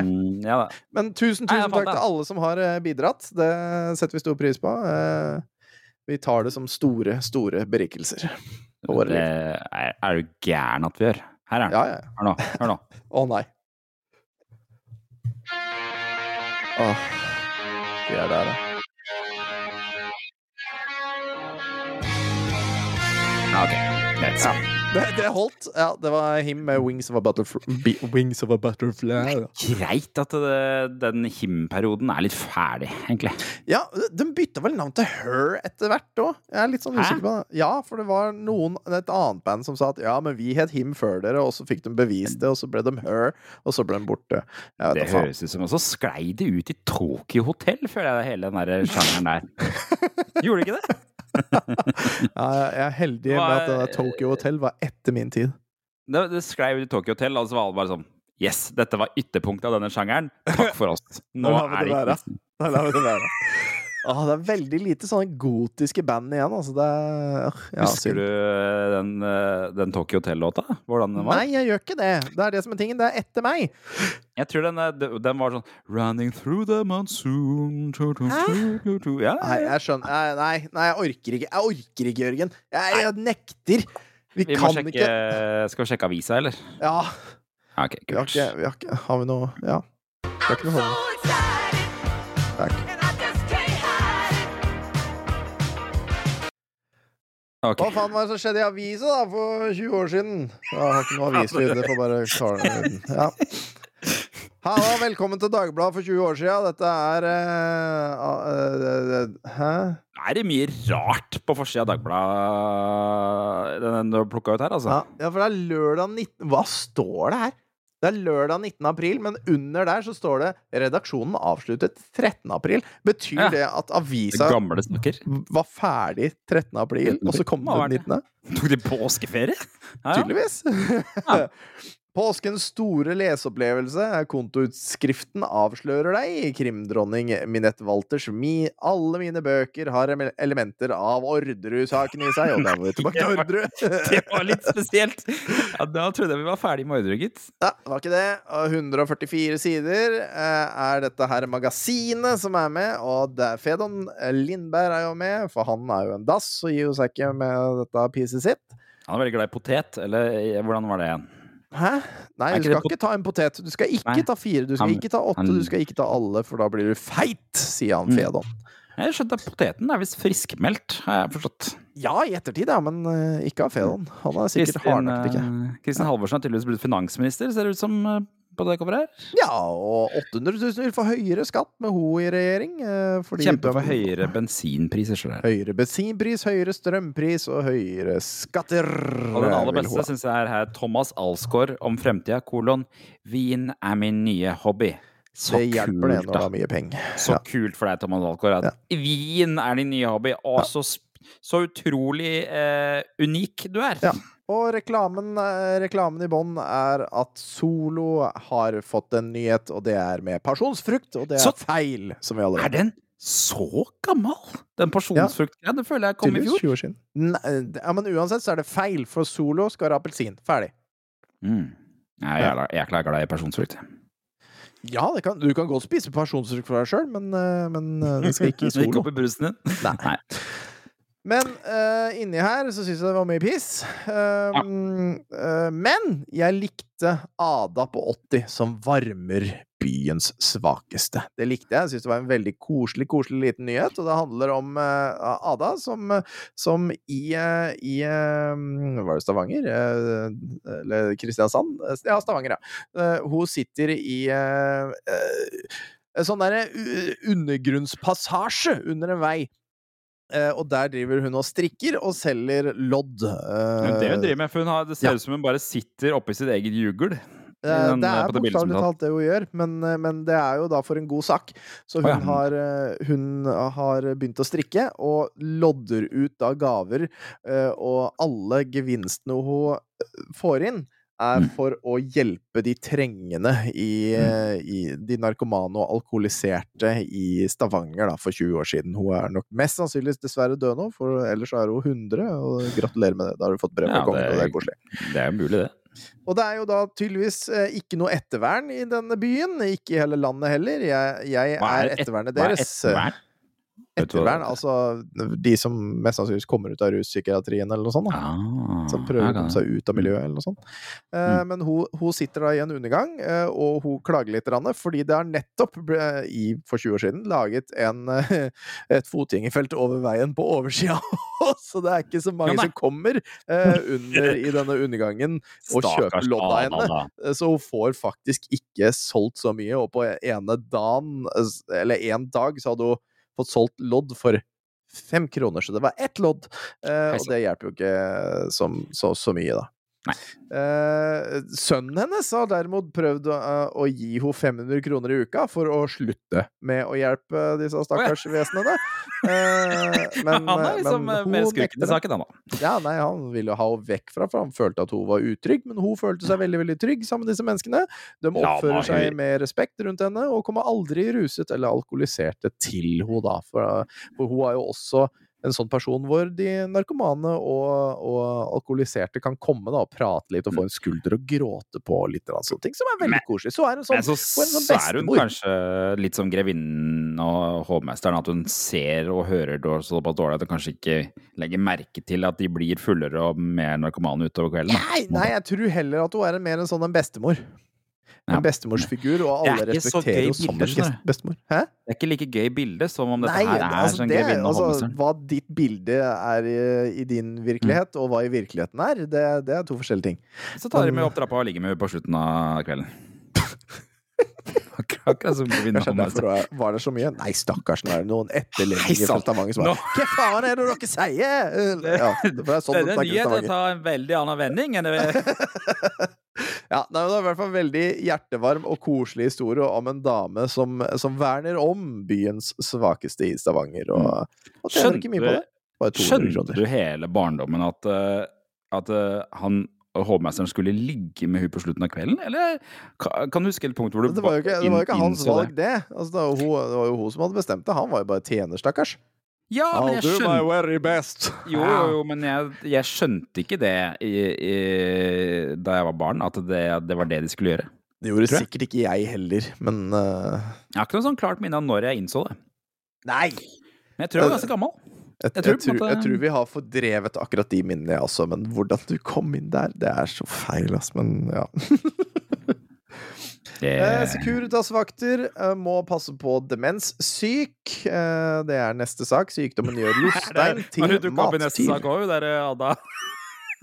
Men tusen, tusen takk til alle som har bidratt. Det setter vi stor pris på. Vi tar det som store, store berikelser. Det er, er du gæren at vi gjør. Her er den. Ja, ja. Hør nå. Hør nå. Å nei. Åh. Vi er der, ja. Ja, ok. Ja. Det, det holdt. Ja, det var him med 'Wings of a Butterfly'. Wings of a butterfly. Greit at det, den him-perioden er litt ferdig, egentlig. Ja, de bytta vel navn til Her etter hvert òg. Jeg er litt sånn usikker på det. Ja, for det var noen, et annet band som sa at ja, men vi het Him før dere, og så fikk de bevist det, og så ble de Her, og så ble de borte. Det høres ut som også sklei det ut i Tokyo Hotel, føler jeg, hele den der sjangeren der. Gjorde det ikke det? Ja, jeg er heldig med at det der Tokyo Hotel var etter min tid. Det, det skrev i Tokyo Hotel, og så var alle bare sånn Yes, dette var ytterpunktet av denne sjangeren. Takk for oss. Nå er det ikke La det være. Ah, det er veldig lite sånne gotiske band igjen, altså. Det ja, Husker du den, eh, den Tokyo Hotel-låta? Hvordan den var? Nei, jeg gjør ikke det. Det er det som er tingen. Det er etter meg. Jeg tror den, eh, den var sånn Running through the monsoon to, to, to, tu. Ja, Nei, jeg skjønner Nei, nei, jeg orker ikke. Jeg orker ikke, Jørgen. Jeg, jeg nekter. Vi, Vi kan sjekke ikke Skal vi sjekke avisa, eller? Ja. Ja, Ok, Vi har ikke, vi har ikke Har vi noe Ja. Vi har ikke noe. Ok. Hva faen var det som skjedde i avisa da for 20 år siden? Jeg har ikke noe avislyd. Det får bare klare det. Ja. Hallo, velkommen til Dagbladet for 20 år siden. Dette er uh, uh, uh, Hæ? Er det mye rart på forsida av Dagbladet den du har plukka ut her, altså? Ja, ja, for det er lørdag 19 Hva står det her? Det er lørdag 19. april, men under der så står det 'Redaksjonen avsluttet 13. april'. Betyr Ja. det at avisa det var ferdig 13. april, og så kom den det. 19.? Tok de påskeferie? Ja, ja. Tydeligvis. Påskens store leseopplevelse er kontoutskriften avslører deg, krimdronning Minette Walters. Mi, alle mine bøker har elementer av Orderud-saken i seg, og da var vi tilbake til Orderud. Det var litt spesielt. Ja, Da trodde jeg vi var ferdig med Orderud, gitt. Ja, det var ikke det. 144 sider eh, er dette her magasinet som er med, og det er Fedon Lindberg er jo med, for han er jo en dass og gir jo seg ikke med dette pisset sitt. Han er veldig glad i potet, eller eh, hvordan var det igjen? Hæ? Nei, du skal ikke ta en potet. Du skal ikke Nei. ta fire, du skal Han- ikke ta åtte, han- du skal ikke ta alle, for da blir du feit, sier han Mm. Fedon. Jeg skjønte at poteten er visst friskmeldt, har jeg forstått. Ja, i ettertid, ja, men eh, ikke av Fedon. Han er sikkert hardnakket ikke. eh, Kristin Halvorsen har tydeligvis blitt finansminister, ser det ut som eh, på det coveret her. Ja, og 800 000 vil få høyere skatt med ho i regjering. eh, fordi Kjempe for høyere dere. Høyere bensinpris, høyere strømpris og høyere skatter. Og den aller beste syns jeg er her Thomas Alsgaard om fremtida, kolon Vin er min nye hobby. Så Det hjelper det når det har er mye penger. Så Ja. kult for deg, Thomas Alsgaard, at vin er din nye hobby. Å, så, så utrolig eh, unik du er. Ja. Og reklamen, eh, reklamen i bånn er at Solo har fått en nyhet, og det er med pasjonsfrukt, og det er Så- feil, som vi alle Er den så gammel? Den porsjonsfruktgreia? Det føler jeg kom i fjor. 20 år siden. Nei, ja, men uansett så er det feil, for Solo skal ha appelsin. Ferdig. Mm. Jeg er jævla- jækla glad i pasjonsfrukt. Ja, det kan, du kan godt spise pasjonsfrukt for deg sjøl, men, eh, men eh, det skal ikke i Ikke Solo. opp i brusen din. Nei. Nei. Men uh, inni her så syns jeg det var mye piss. Um, uh, men jeg likte Ada på 80 som varmer byens svakeste. Det likte jeg. Jeg syns det var en veldig koselig, koselig liten nyhet. Og det handler om uh, Ada som, som i, uh, i uh, Var det Stavanger? Eller Kristiansand? Ja, Stavanger, ja. Hun sitter i en sånn derre undergrunnspassasje under en vei. Eh, og der driver hun og strikker og selger lodd. Men Eh, det hun driver med, for hun har, det ser ut som hun bare sitter oppi sitt eget jugel. eh, den, det eh, er på det bokstavelig talt det hun gjør, men, eh, men det er jo da for en god sak. Så hun, oh, ja. har, eh, hun har begynt å strikke, og lodder ut da gaver, eh, og alle gevinstene hun eh, får inn, er Mm. for å hjelpe de trengende i, eh, i De narkomane og alkoholiserte i Stavanger da, for 20 år siden. Hun er nok mest sannsynligvis dessverre død nå, for ellers er hun 100, og gratulerer med det. Da har du fått brev fra Ja, kongen, og det er koselig. Det er mulig, det. Og det er jo da tydeligvis eh, ikke noe ettervern i denne byen, ikke i hele landet heller. Jeg, jeg er er ettervernet deres. Hva er ettervern? Ettervern, er? altså de som mest sannsynligvis kommer ut av ruspsykiatrien eller noe sånt. Ah, Som prøver å komme seg ut av miljøet, eller noe sånt. Eh, Mm. Men hun, hun sitter da i en undergang, eh, og hun klager litt, fordi det er nettopp, ble- i, for 20 år siden, laget en, eh, et fotgjengerfelt over veien på oversida. så det er ikke så mange som kommer under i denne undergangen og kjøper lodd lodda henne. Så hun får faktisk ikke solgt så mye, og på ene dagen, eller en dag, så hadde hun fått solgt lodd for fem kroner, så det var ett lodd. Eh, og det hjelper jo ikke så, så, så mye, da. Eh, sønnen hennes har derimot prøvd å, eh, å gi henne 500 kroner i uka for å slutte med å hjelpe disse stakkars vesenene. Eh, men, han er eh, liksom eh, mer skurken i saken, han da. Ja, nei, han ville ha henne vekk fra, for han følte at hun var utrygg, men hun følte seg veldig, veldig trygg sammen med disse menneskene. De oppfører ja, seg med respekt rundt henne, og kommer aldri ruset eller alkoholiserte til henne, da. For, for hun har jo også en sånn person hvor de narkomane og, og alkoholiserte kan komme da og prate litt og få en skulder å gråte på, litt og sånne ting, som er veldig koselig. Så er hun sånn, Men så, en sånn så er hun kanskje litt som grevinnen og hovmesteren, at hun ser og hører det såpass dårlig at hun kanskje ikke legger merke til at de blir fullere og mer narkomane utover kvelden. Nei, nei, jeg tror heller at hun er mer en sånn en bestemor. En bestemorsfigur, og alle respekterer gøy henne som en bestemor. Hæ? Det er ikke like gøy bilde som om dette Nei, her er altså, sånn det, grevinne og altså, hva ditt bilde er i, i din virkelighet, og hva i virkeligheten er, det, det er to forskjellige ting. Så tar de med opp trappa og ligger med henne på slutten av kvelden. Akkurat som og det var det så mye? Nei, stakkars, nå er det noen etterlendinger fra. Stavanger som bare Hva faen er det dere sier?! Ja, det er sånn de Denne nyheten tar en veldig annen vending enn det Ja, nei, Det er i hvert fall en veldig hjertevarm og koselig historie om en dame som, som verner om byens svakeste i Stavanger, og, og det. Bare 200 Skjønte du hele barndommen at, eh, at eh, han hovmesteren skulle ligge med hun på slutten av kvelden? Eller kan du huske et punkt hvor du Det var jo ikke, det var jo ikke hans valg, det. Altså, det, var jo hun, det var jo hun som hadde bestemt det. Han var jo bare tjener, stakkars. Ja, men jeg skjønte very best. Jo, jo, jo, men jeg, jeg skjønte ikke det i, i, da jeg var barn, at det, det var det de skulle gjøre. Det gjorde sikkert ikke jeg heller, men uh... Jeg har ikke noe sånn klart minne av når jeg innså det. Nei! Men jeg tror jeg var ganske gammel. Jeg, Jeg tror jeg, tror, jeg tror vi har fordrevet akkurat de minnene, jeg også, men hvordan du kom inn der, det er så feil, ass. Men ja. Eh, Securitas-vakter eh, må passe på demenssyk. Eh, det er neste sak. Sykdommen gjør Jostein til til du kom i neste sak òg, der Ada?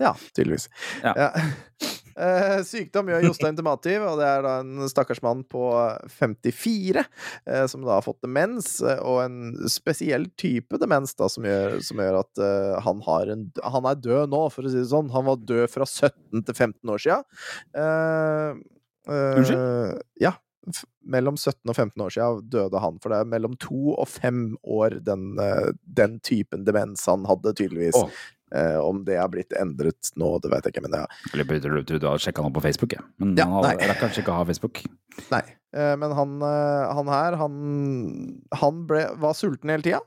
Ja, tydeligvis. Ja. Eh, sykdom gjør Jostein til mativ, og det er da en stakkars mann på 54 eh, som da har fått demens, eh, og en spesiell type demens da, som gjør, som gjør at eh, han, har en, han er død nå, for å si det sånn. Han var død fra 17 til 15 år sia. Uh, Unnskyld? Ja. Mellom 17 og 15 år siden døde han, for det er mellom to og fem år den, eh, den typen demens han hadde, tydeligvis. Å. Eh, om det har blitt endret nå, det vet jeg ikke, men ja. Eller burde du trodde du hadde sjekka han på Facebook, ja. Men Ja, han rakk kanskje ikke ha Facebook. Nei. Eh, men han, eh, han her, han, han ble, var sulten hele tida.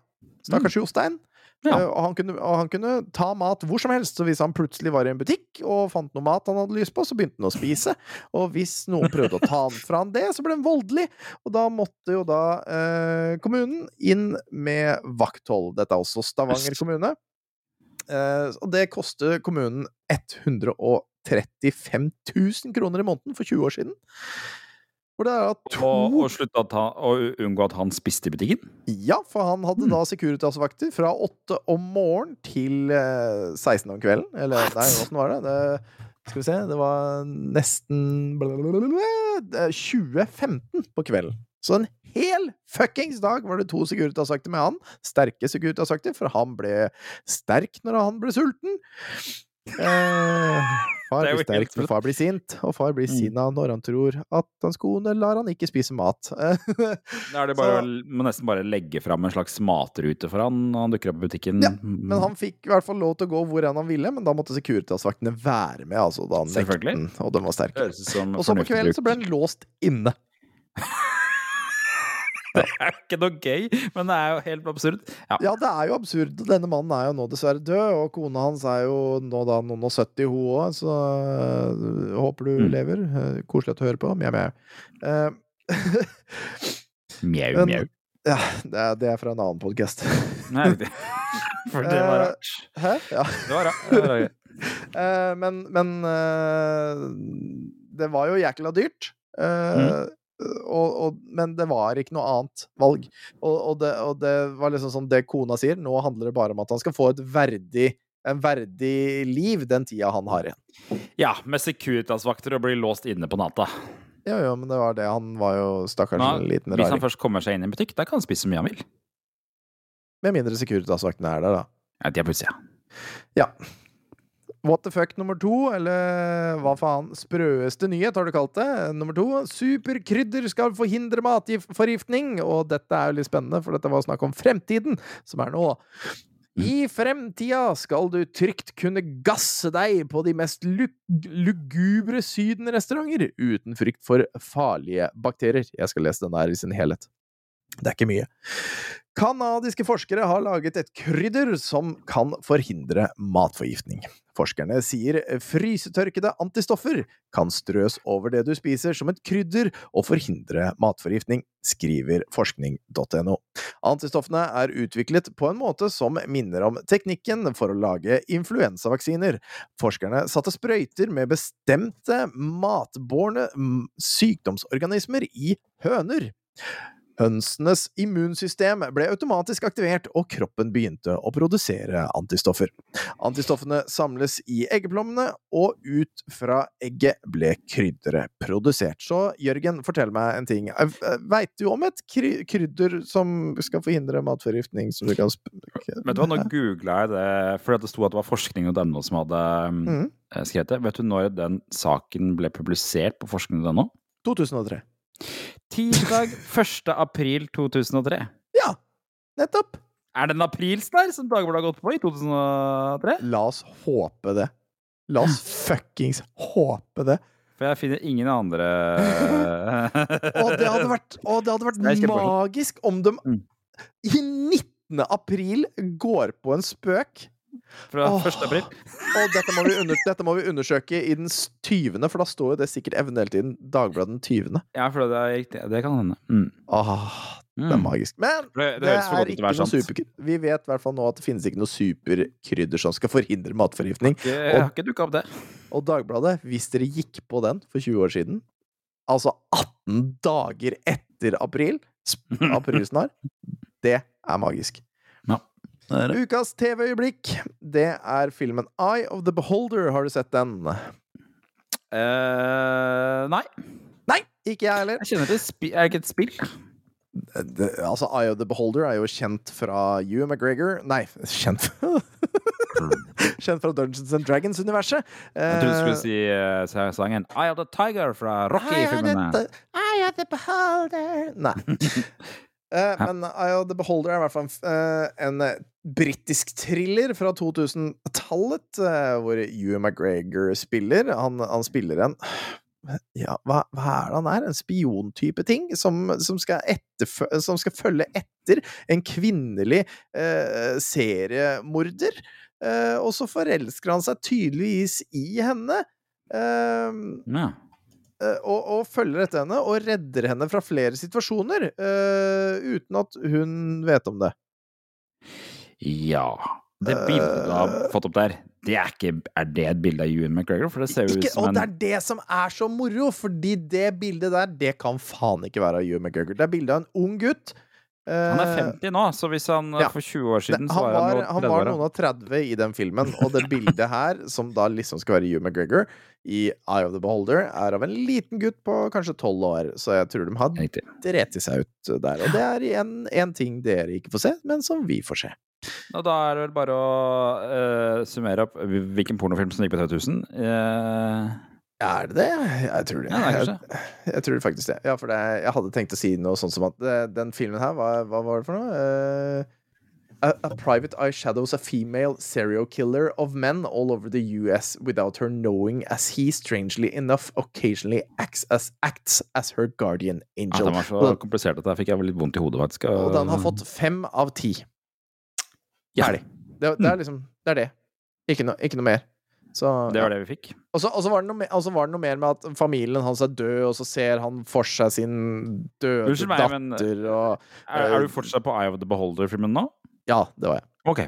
Stakkars Jostein. Ja. Eh, og, han kunne, og han kunne ta mat hvor som helst. Så hvis han plutselig var i en butikk og fant noe mat han hadde lyst på, så begynte han å spise. Og hvis noen prøvde å ta han fra han det, så ble han voldelig. Og da måtte jo da eh, kommunen inn med vakthold. Dette er også Stavanger kommune. Eh, og det koster kommunen 135 000 kroner i måneden for 20 år siden. Hvor det er to Og, og slutte å, unngå at han spiste i butikken. Ja, for han hadde da Securitas-vakter fra åtte om morgenen til eh, 16 om kvelden. Eller nei, åssen var det? det? Skal vi se, det var nesten eh, 2015 på kvelden. Så en hel fuckings dag var det to Securitas-vakter med han. Sterke Securitas-vakter, for han ble sterk når han ble sulten. Eh, far blir sterk når far blir sint, og far blir Mm. sinna når han tror at hans kone lar han ikke spise mat. Da er det bare, Så- må nesten bare legge fram en slags matrute for han når han dukker opp i butikken. Ja, Men han fikk i hvert fall lov til å gå hvor enn han ville, men da måtte Securitas-vaktene være med, altså, da han den, og den var sterk. Og så på kvelden så ble han låst inne. Det er ikke noe gøy, men det er jo helt absurd. Ja. Ja, det er jo absurd. Denne mannen er jo nå dessverre død, og kona hans er jo nå da noen og 70, hun òg, så øh, håper du Mm. lever. Uh, Koselig du hører på. Mjau, mjau. Eh, Mjau, mjau. Ja, det er, det er fra en annen podkast. Nei, det, For det var rart. Hæ? Ja. Det var rart. Det var rart. Eh, men men eh, det var jo jækla dyrt. Eh, og, og, men det var ikke noe annet valg. Og, det, og det var liksom sånn det kona sier. Nå handler det bare om at han skal få et verdig en verdig liv den tida han har igjen. Ja, med Securitas-vakter og bli låst inne på natta. Ja, ja, men det var det. Han var jo stakkars Nå, en liten Hvis han først kommer seg inn i en butikk, da kan han spise så mye han vil. Med mindre Securitas-vaktene er der, da. Ja, de er på utsida. Ja. What the fuck nummer to, eller hva faen, sprøeste nyhet har du kalt det. Nummer to, superkrydder skal forhindre matforgiftning. Og dette er jo litt spennende, for dette var snakk om fremtiden, som er nå. I fremtida skal du trygt kunne gasse deg på de mest lug lugubre sydenrestauranter uten frykt for farlige bakterier. Jeg skal lese den der i sin helhet. Det er ikke mye. Kanadiske forskere har laget et krydder som kan forhindre matforgiftning. Forskerne sier frysetørkede antistoffer kan strøs over det du spiser som et krydder og forhindre matforgiftning, skriver forskning.no. Antistoffene er utviklet på en måte som minner om teknikken for å lage influensavaksiner. Forskerne satte sprøyter med bestemte matbårne sykdomsorganismer i høner. Hønsenes immunsystem ble automatisk aktivert, og kroppen begynte å produsere antistoffer. Antistoffene samles i eggeplommene, og ut fra egget ble krydderet produsert. Så Jørgen, fortell meg en ting. Veit du om et kry krydder som skal forhindre matforgiftning? Som du kan Vet du hva, nå googla jeg det fordi det sto at det var forskning.no som hadde Mhm. mm. skrevet det. Vet du når den saken ble publisert på forskning.no? 2003. Tirsdag 1. april 2003. Ja, nettopp! Er det en aprilsnarr som Dagbladet har gått på i 2003? La oss håpe det. La oss fuckings håpe det. For jeg finner ingen andre Og det hadde vært, det hadde vært magisk om de Mm. i 19. april går på en spøk. Fra oh. 1. april. Og dette må, vi under, dette må vi undersøke i den 20., for da står jo det sikkert eventuelt i tiden. Dagbladet den 20. Ja, for det er riktig. Det kan hende. Mm. Oh, det er Mm. magisk. Men Det, det, det er ikke noe sant. superkrydder. Vi vet i hvert fall nå at det finnes ikke noe superkrydder som skal forhindre matforgiftning. Jeg har ikke dukka opp det. Og Dagbladet, hvis dere gikk på den for 20 år siden, altså 18 dager etter april, aprilsnarr, det er magisk. Ukas TV-øyeblikk, det er filmen Eye of the Beholder. Har du sett den? Uh, nei. Nei, ikke jeg heller. Jeg kjenner det spi er det ikke et spill. Det, altså, Eye of the Beholder er jo kjent fra Hugh McGregor Nei, kjent Kjent fra Dungeons and Dragons-universet. Jeg trodde du skulle si uh, sangen Eye of the Tiger fra Rocky-filmene. Eye of the Beholder Nei. Eh, men Eye of the Beholder er i hvert fall en, eh, en eh, britisk thriller fra 2000-tallet, eh, hvor Hugh McGregor spiller. Han, han spiller en ja, hva, hva er det han er? En spiontype ting som, som, skal som skal følge etter en kvinnelig eh, seriemorder. Eh, og så forelsker han seg tydeligvis i henne. Eh, Ja. Eh, og, og følger etter henne og redder henne fra flere situasjoner uh, uten at hun vet om det. ja. Det bildet du har fått opp der, det er ikke Er det et bilde av Ewan McGregor? For det ser jo ut som og en det er det som er så moro, fordi det bildet der, det kan faen ikke være av Hugh McGregor. Det er bilde av en ung gutt. Han er eh, 50 nå, så hvis han eh, ja. for 20 år siden så han, var var, han han var noen og 30 i den filmen, og det bildet her, som da liksom skal være Hugh McGregor i Eye of the Beholder, er av en liten gutt på kanskje 12 år, så jeg tror de har dreti seg ut der. Og det er igjen en ting dere ikke får se, men som vi får se. Og da er det vel bare å uh, summere opp hvilken pornofilm som gikk på 3000. Uh, Er det det? Jeg tror det. ja, det jeg, jeg tror faktisk det. Ja, for det, jeg hadde tenkt å si noe sånn som at eh, den filmen her, hva, hva var det for noe? Uh, a, a private eye shadows a female serial killer of men all over the US without her knowing as he, strangely enough, occasionally acts as, acts as her guardian Ja, angel. den var så og, komplisert at der fikk jeg litt vondt i hodet, faktisk. og den har fått fem av ti. Ja. Det, det er liksom Det er det. Ikke, noe- ikke noe mer. Så, Det ja. var det vi fikk. Og så, var, det noe mer- og så var det noe mer med at familien hans er død, og så ser han for seg sin døde Unnskyld meg, men- datter og Er, er du fortsatt på Eye of the Beholder-filmen nå? Ja, det var jeg. Okay.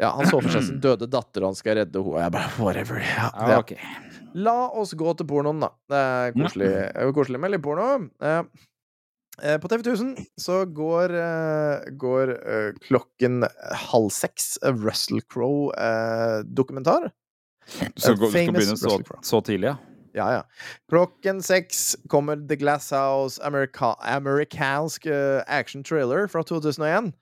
Ja, Han så for seg sin døde datter, og han skal redde henne. Jeg bare whatever. Ja, Ja, ja. ok. La oss gå til pornoen, da. Det er koselig, koselig med litt porno. Eh, eh, på TV 1000 så går, eh, går eh, klokken halv seks eh, Russell Crowe-dokumentar. Så du skal begynne så, så tidlig, ja? Ja, ja. Klokken seks kommer The Glass House, amerika amerikansk uh, action thriller fra 2001.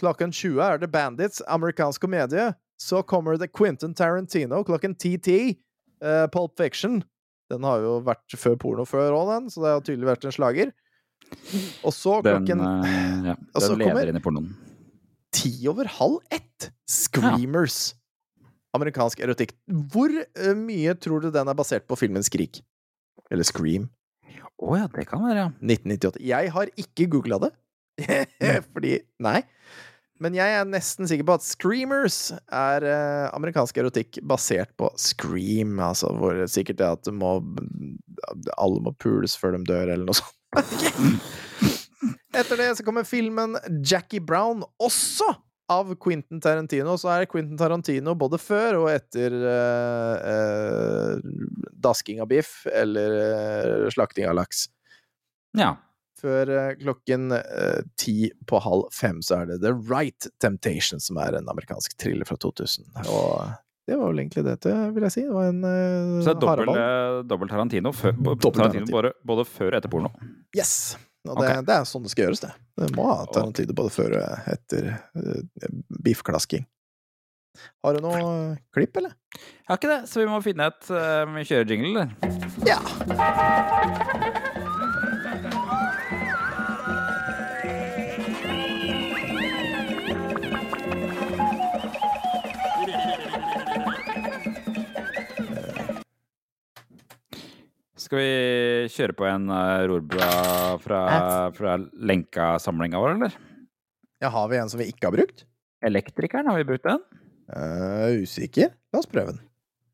Klokken 20 er det Bandits, amerikansk komedie. Så kommer det Quentin Tarantino klokken 10.10. Uh, Pulp Fiction. Den har jo vært før porno før òg, den, så det har tydelig vært en slager. Og så Den, klokken eh, ja, den leder inn i pornoen. ti over halv ett. Screamers. Amerikansk erotikk. Hvor eh, mye tror du den er basert på filmen Skrik? Eller Scream? Å ja, det kan være, ja. 1998. Jeg har ikke googla det. Fordi Nei. Men jeg er nesten sikker på at Screamers er eh, amerikansk erotikk basert på Scream. Altså hvor sikkert det at må Alle må pules før de dør, eller noe sånt. Etter det så kommer filmen Jackie Brown, også av Quentin Tarantino. Så er Quentin Tarantino både før og etter uh, uh, dasking av biff eller uh, slakting av laks. Ja. Før klokken ti på halv fem så er det The Right Temptation, som er en amerikansk thriller fra 2000. Og det var vel egentlig det, til, vil jeg si. Det var en uh, Så det er dobbel, Tarantino, før, dobbelt Tarantino Tarantino. både, både før og etter porno. Yes! Og det, okay. det er sånn det skal gjøres, det. Det må ha på både før og etter uh, biffklasking. Har du noe eh, klipp, eller? Jeg har ikke det, så vi må finne et uh, Vi kjører jingle, eller? Ja. Skal vi kjøre på en uh, rorbua fra, fra lenka-samlinga vår, eller? ja. Har vi en som vi ikke har brukt? Elektrikeren, har vi brukt den? Uh, usikker. La oss prøve den.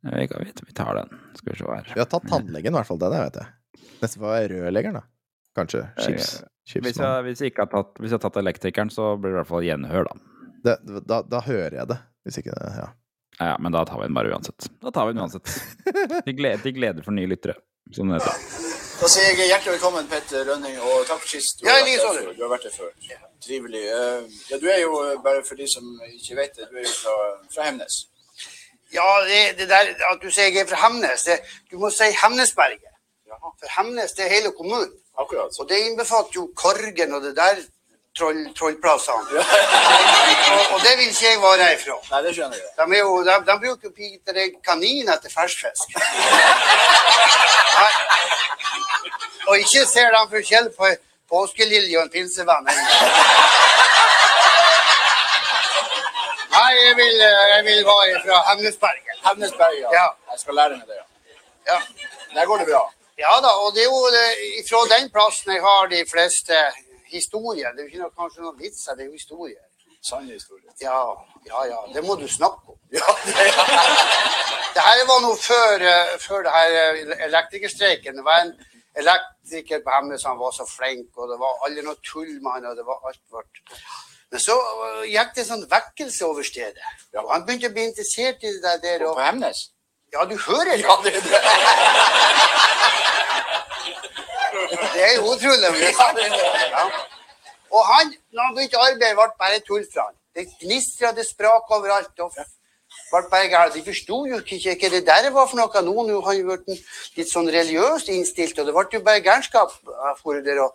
Vi, vi tar den. Skal vi se her. Vi har tatt tannlegen, i hvert fall. Det, det vet jeg. Neste var rørleggeren, da. Kanskje. Chips. Hvis jeg, hvis, jeg ikke har tatt, hvis jeg har tatt elektrikeren, så blir det i hvert fall gjenhør, da. Det, da, da hører jeg det. Hvis ikke det Ja. Ja, ja, men da tar vi den bare uansett. Da tar vi den uansett. Til glede, til glede for nye lyttere, som det heter. Da sier jeg hjertelig velkommen, Petter Rønning, og takk for sist. Du Ja, har vært. Du har vært her før. Trivelig. Eh, Ja, du er jo, eh, bare for de som ikke vet det, du er jo fra, fra Hemnes. Ja, det, det der at du sier jeg er fra Hemnes, det, du må si Hemnesberget. For Hemnes det er hele kommunen. Akkurat. Og det innbefatter jo Korgen og det der troll, trollplassene. og, og det vil ikke jeg være herfra. Nei, det skjønner jeg. De, jo, de, de bruker jo Peter kanin etter ferskfisk. Og ikke ser de forskjell på påskelilje og en pinsevenn. Nei, jeg vil, eh, jeg vil være fra Hemnesberget. Hemnesberget, ja. Ja. Jeg skal lære meg det, ja. Ja. Der går det bra. Ja da, og det er jo det, fra den plassen jeg har de fleste historier. Det er jo ikke noe, kanskje noen vitser, det er jo historier. Sanne historier. Ja, ja, ja. Det må du snakke om. Ja, det er her var noe før, eh, før det her eh, elektrikerstreiken. Det var en elektriker på Hemnes han var så flink, og det var aldri noe tull med han, og det var alt vårt. Men så eh, gikk det en sånn vekkelse over stedet. Og han begynte å bli interessert i det der. der på Hemnes. ja, du hører det. Ja, det det. Det er jo utrolig. Ja. Og han, når han begynte å arbeide, ble bare tull fra han. Det gnistra, det sprak overalt. og ble bare galt. De forsto jo ikke hva det der var for noe. Nå nå har han blitt litt sånn religiøst innstilt, og det ble jo bare gærenskap. eh,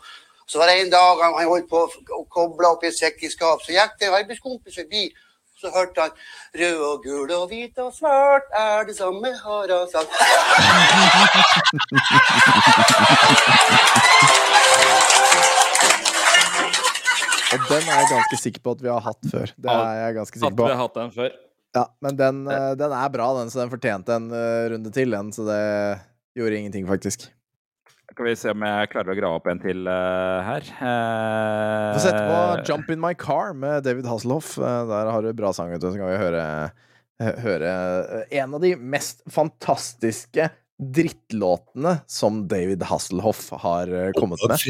Så var det en dag han, holdt på å koble opp i et sekkeskap, så gikk det en arbeidskompis forbi. Så hørt han 'Rød og gul og hvit og svart er det samme har han sagt'. Og den er jeg ganske sikker på at vi har hatt før. Det er jeg ganske sikker på. hatt den før. Ja, men den, eh, den er bra, den, så den fortjente en eh, runde til, den. Så det gjorde ingenting, faktisk. Skal vi se om jeg klarer å grave opp en til uh, her. Uh, Få sette på 'Jump In My Car' med David Hasselhoff. Uh, Der har du bra sang, vet du. Så kan vi høre eh, høre eh, en av de mest fantastiske drittlåtene som David Hasselhoff har eh, kommet med.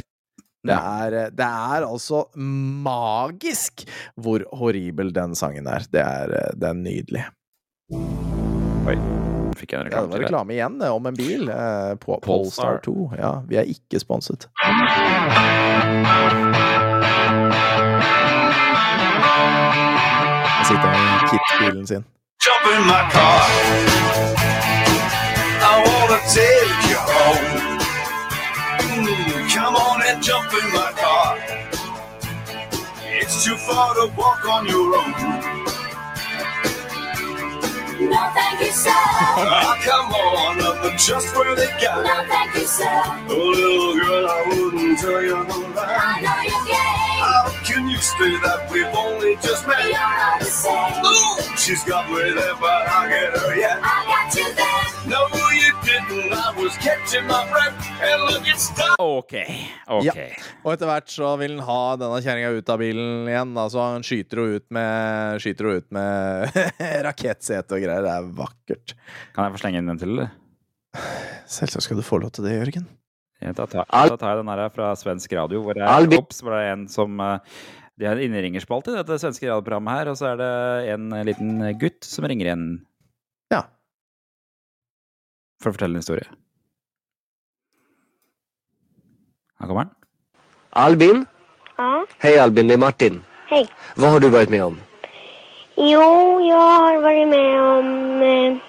Det er, eh, det er altså magisk hvor horribel den sangen er. Det er, eh, det er nydelig. Oi. Fikk jeg en Ja, det reklame var reklame igjen eh, om en bil. Eh, på Polestar. Polestar 2. Ja, vi er ikke sponset. Jeg sitter i Kit-bilen sin. Jump in my car. I wanna take you home. Mm, come on and jump in my car. It's too far to walk on your own. No, thank you, sir. Ah, come on up just where they got No, thank you, sir. Oh, little girl, I wouldn't tell you no I know you're gay. How can you say that we've only just met? You're all the same. Ooh, she's got me there, but I get her yet. I got you there. No, you didn't. I was catching my breath, and look, it's done. OK. ok. Ja. Og etter hvert så vil han ha denne kjerringa ut av bilen igjen. Altså han skyter henne ut med Skyter ut med rakettsete og greier. Det er vakkert. Kan jeg få slenge inn en til, eller? Selvsagt skal du få lov til det, Jørgen. Ja, Da tar, da tar jeg den her fra svensk radio, hvor det er, Ops, hvor det er en som eh, De har en innringerspalte i dette svenske radioprogrammet her, og så er det en eh, liten gutt som ringer igjen. Ja. for å fortelle en historie. Her kommer den. Albin? Ja, Hei, Albin, det er Martin. Hei. Hva har du vært med om? Jo, jeg har vært med om... Eh,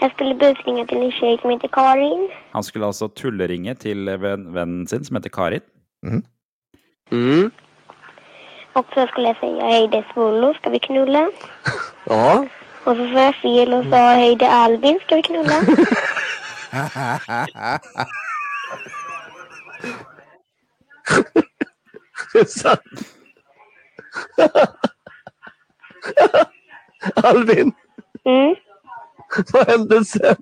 jag skulle busringa til en tjej som heter Karin. Han skulle altså tulleringe til venn, vennen sin, som heter Karin. Mm. Og så skulle jeg si hei, det er Svolo, skal vi knulle? Ja. Og så sa jeg fel og sa hei, det er Albin, skal vi knulle? Albin, Mm. Vad hände sen?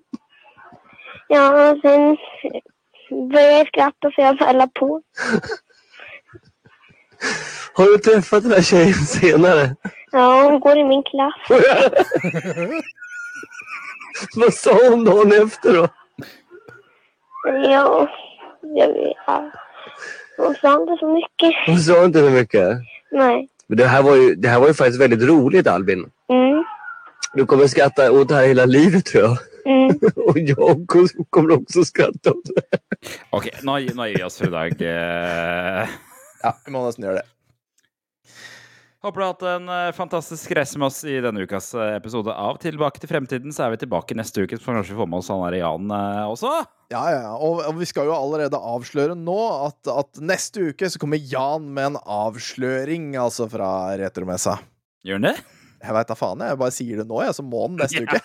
Ja, sen började jag skratta så jag bara på. Har du träffat den tjejen senare? Ja, hon går i min klass. Vad sa hon dagen efter då? Ja, jag vet. Hon sa inte så mycket. Hon sa inte så mycket. Nej. Men det här var ju, det här var ju faktiskt väldigt roligt Albin. Mm. Du kommer skratta åt det här hela livet tror jag. Mm. Och jag kommer också skratta åt det. Ok, nå, nå gir vi oss for i dag. eh. Ja, vi må nesten gjøre det. Håper du har hatt en eh, fantastisk reise med oss i denne ukas eh, episode av Tilbake til fremtiden. Så er vi tilbake neste uke, så kanskje vi får med oss han der Jan også. Ja, ja, og, og vi skal jo allerede avsløre nå at, at neste uke så kommer Jan med en avsløring, altså fra Retromessa. Gjør han det? Jeg veit da faen, jeg jeg bare sier det nå, jeg, så må den neste uke.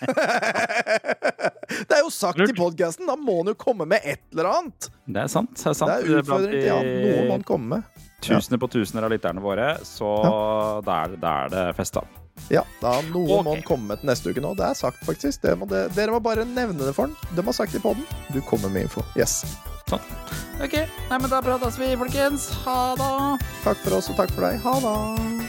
det er jo sagt i podkasten, da må han jo komme med et eller annet! Det er sant. Det er, sant. Det er utfordring til Jan. Noe må han komme med. Tusener på tusener av lytterne våre, så ja. er, da er det festa. Ja, da Noe okay. må han komme med til neste uke nå. Det er sagt, faktisk. Det må det, dere må bare nevne det for han. De har sagt det i poden. Du kommer med info. Yes. Sånn. OK. Nei, men da prates vi, folkens. Ha det. Takk for oss, og takk for deg. Ha det.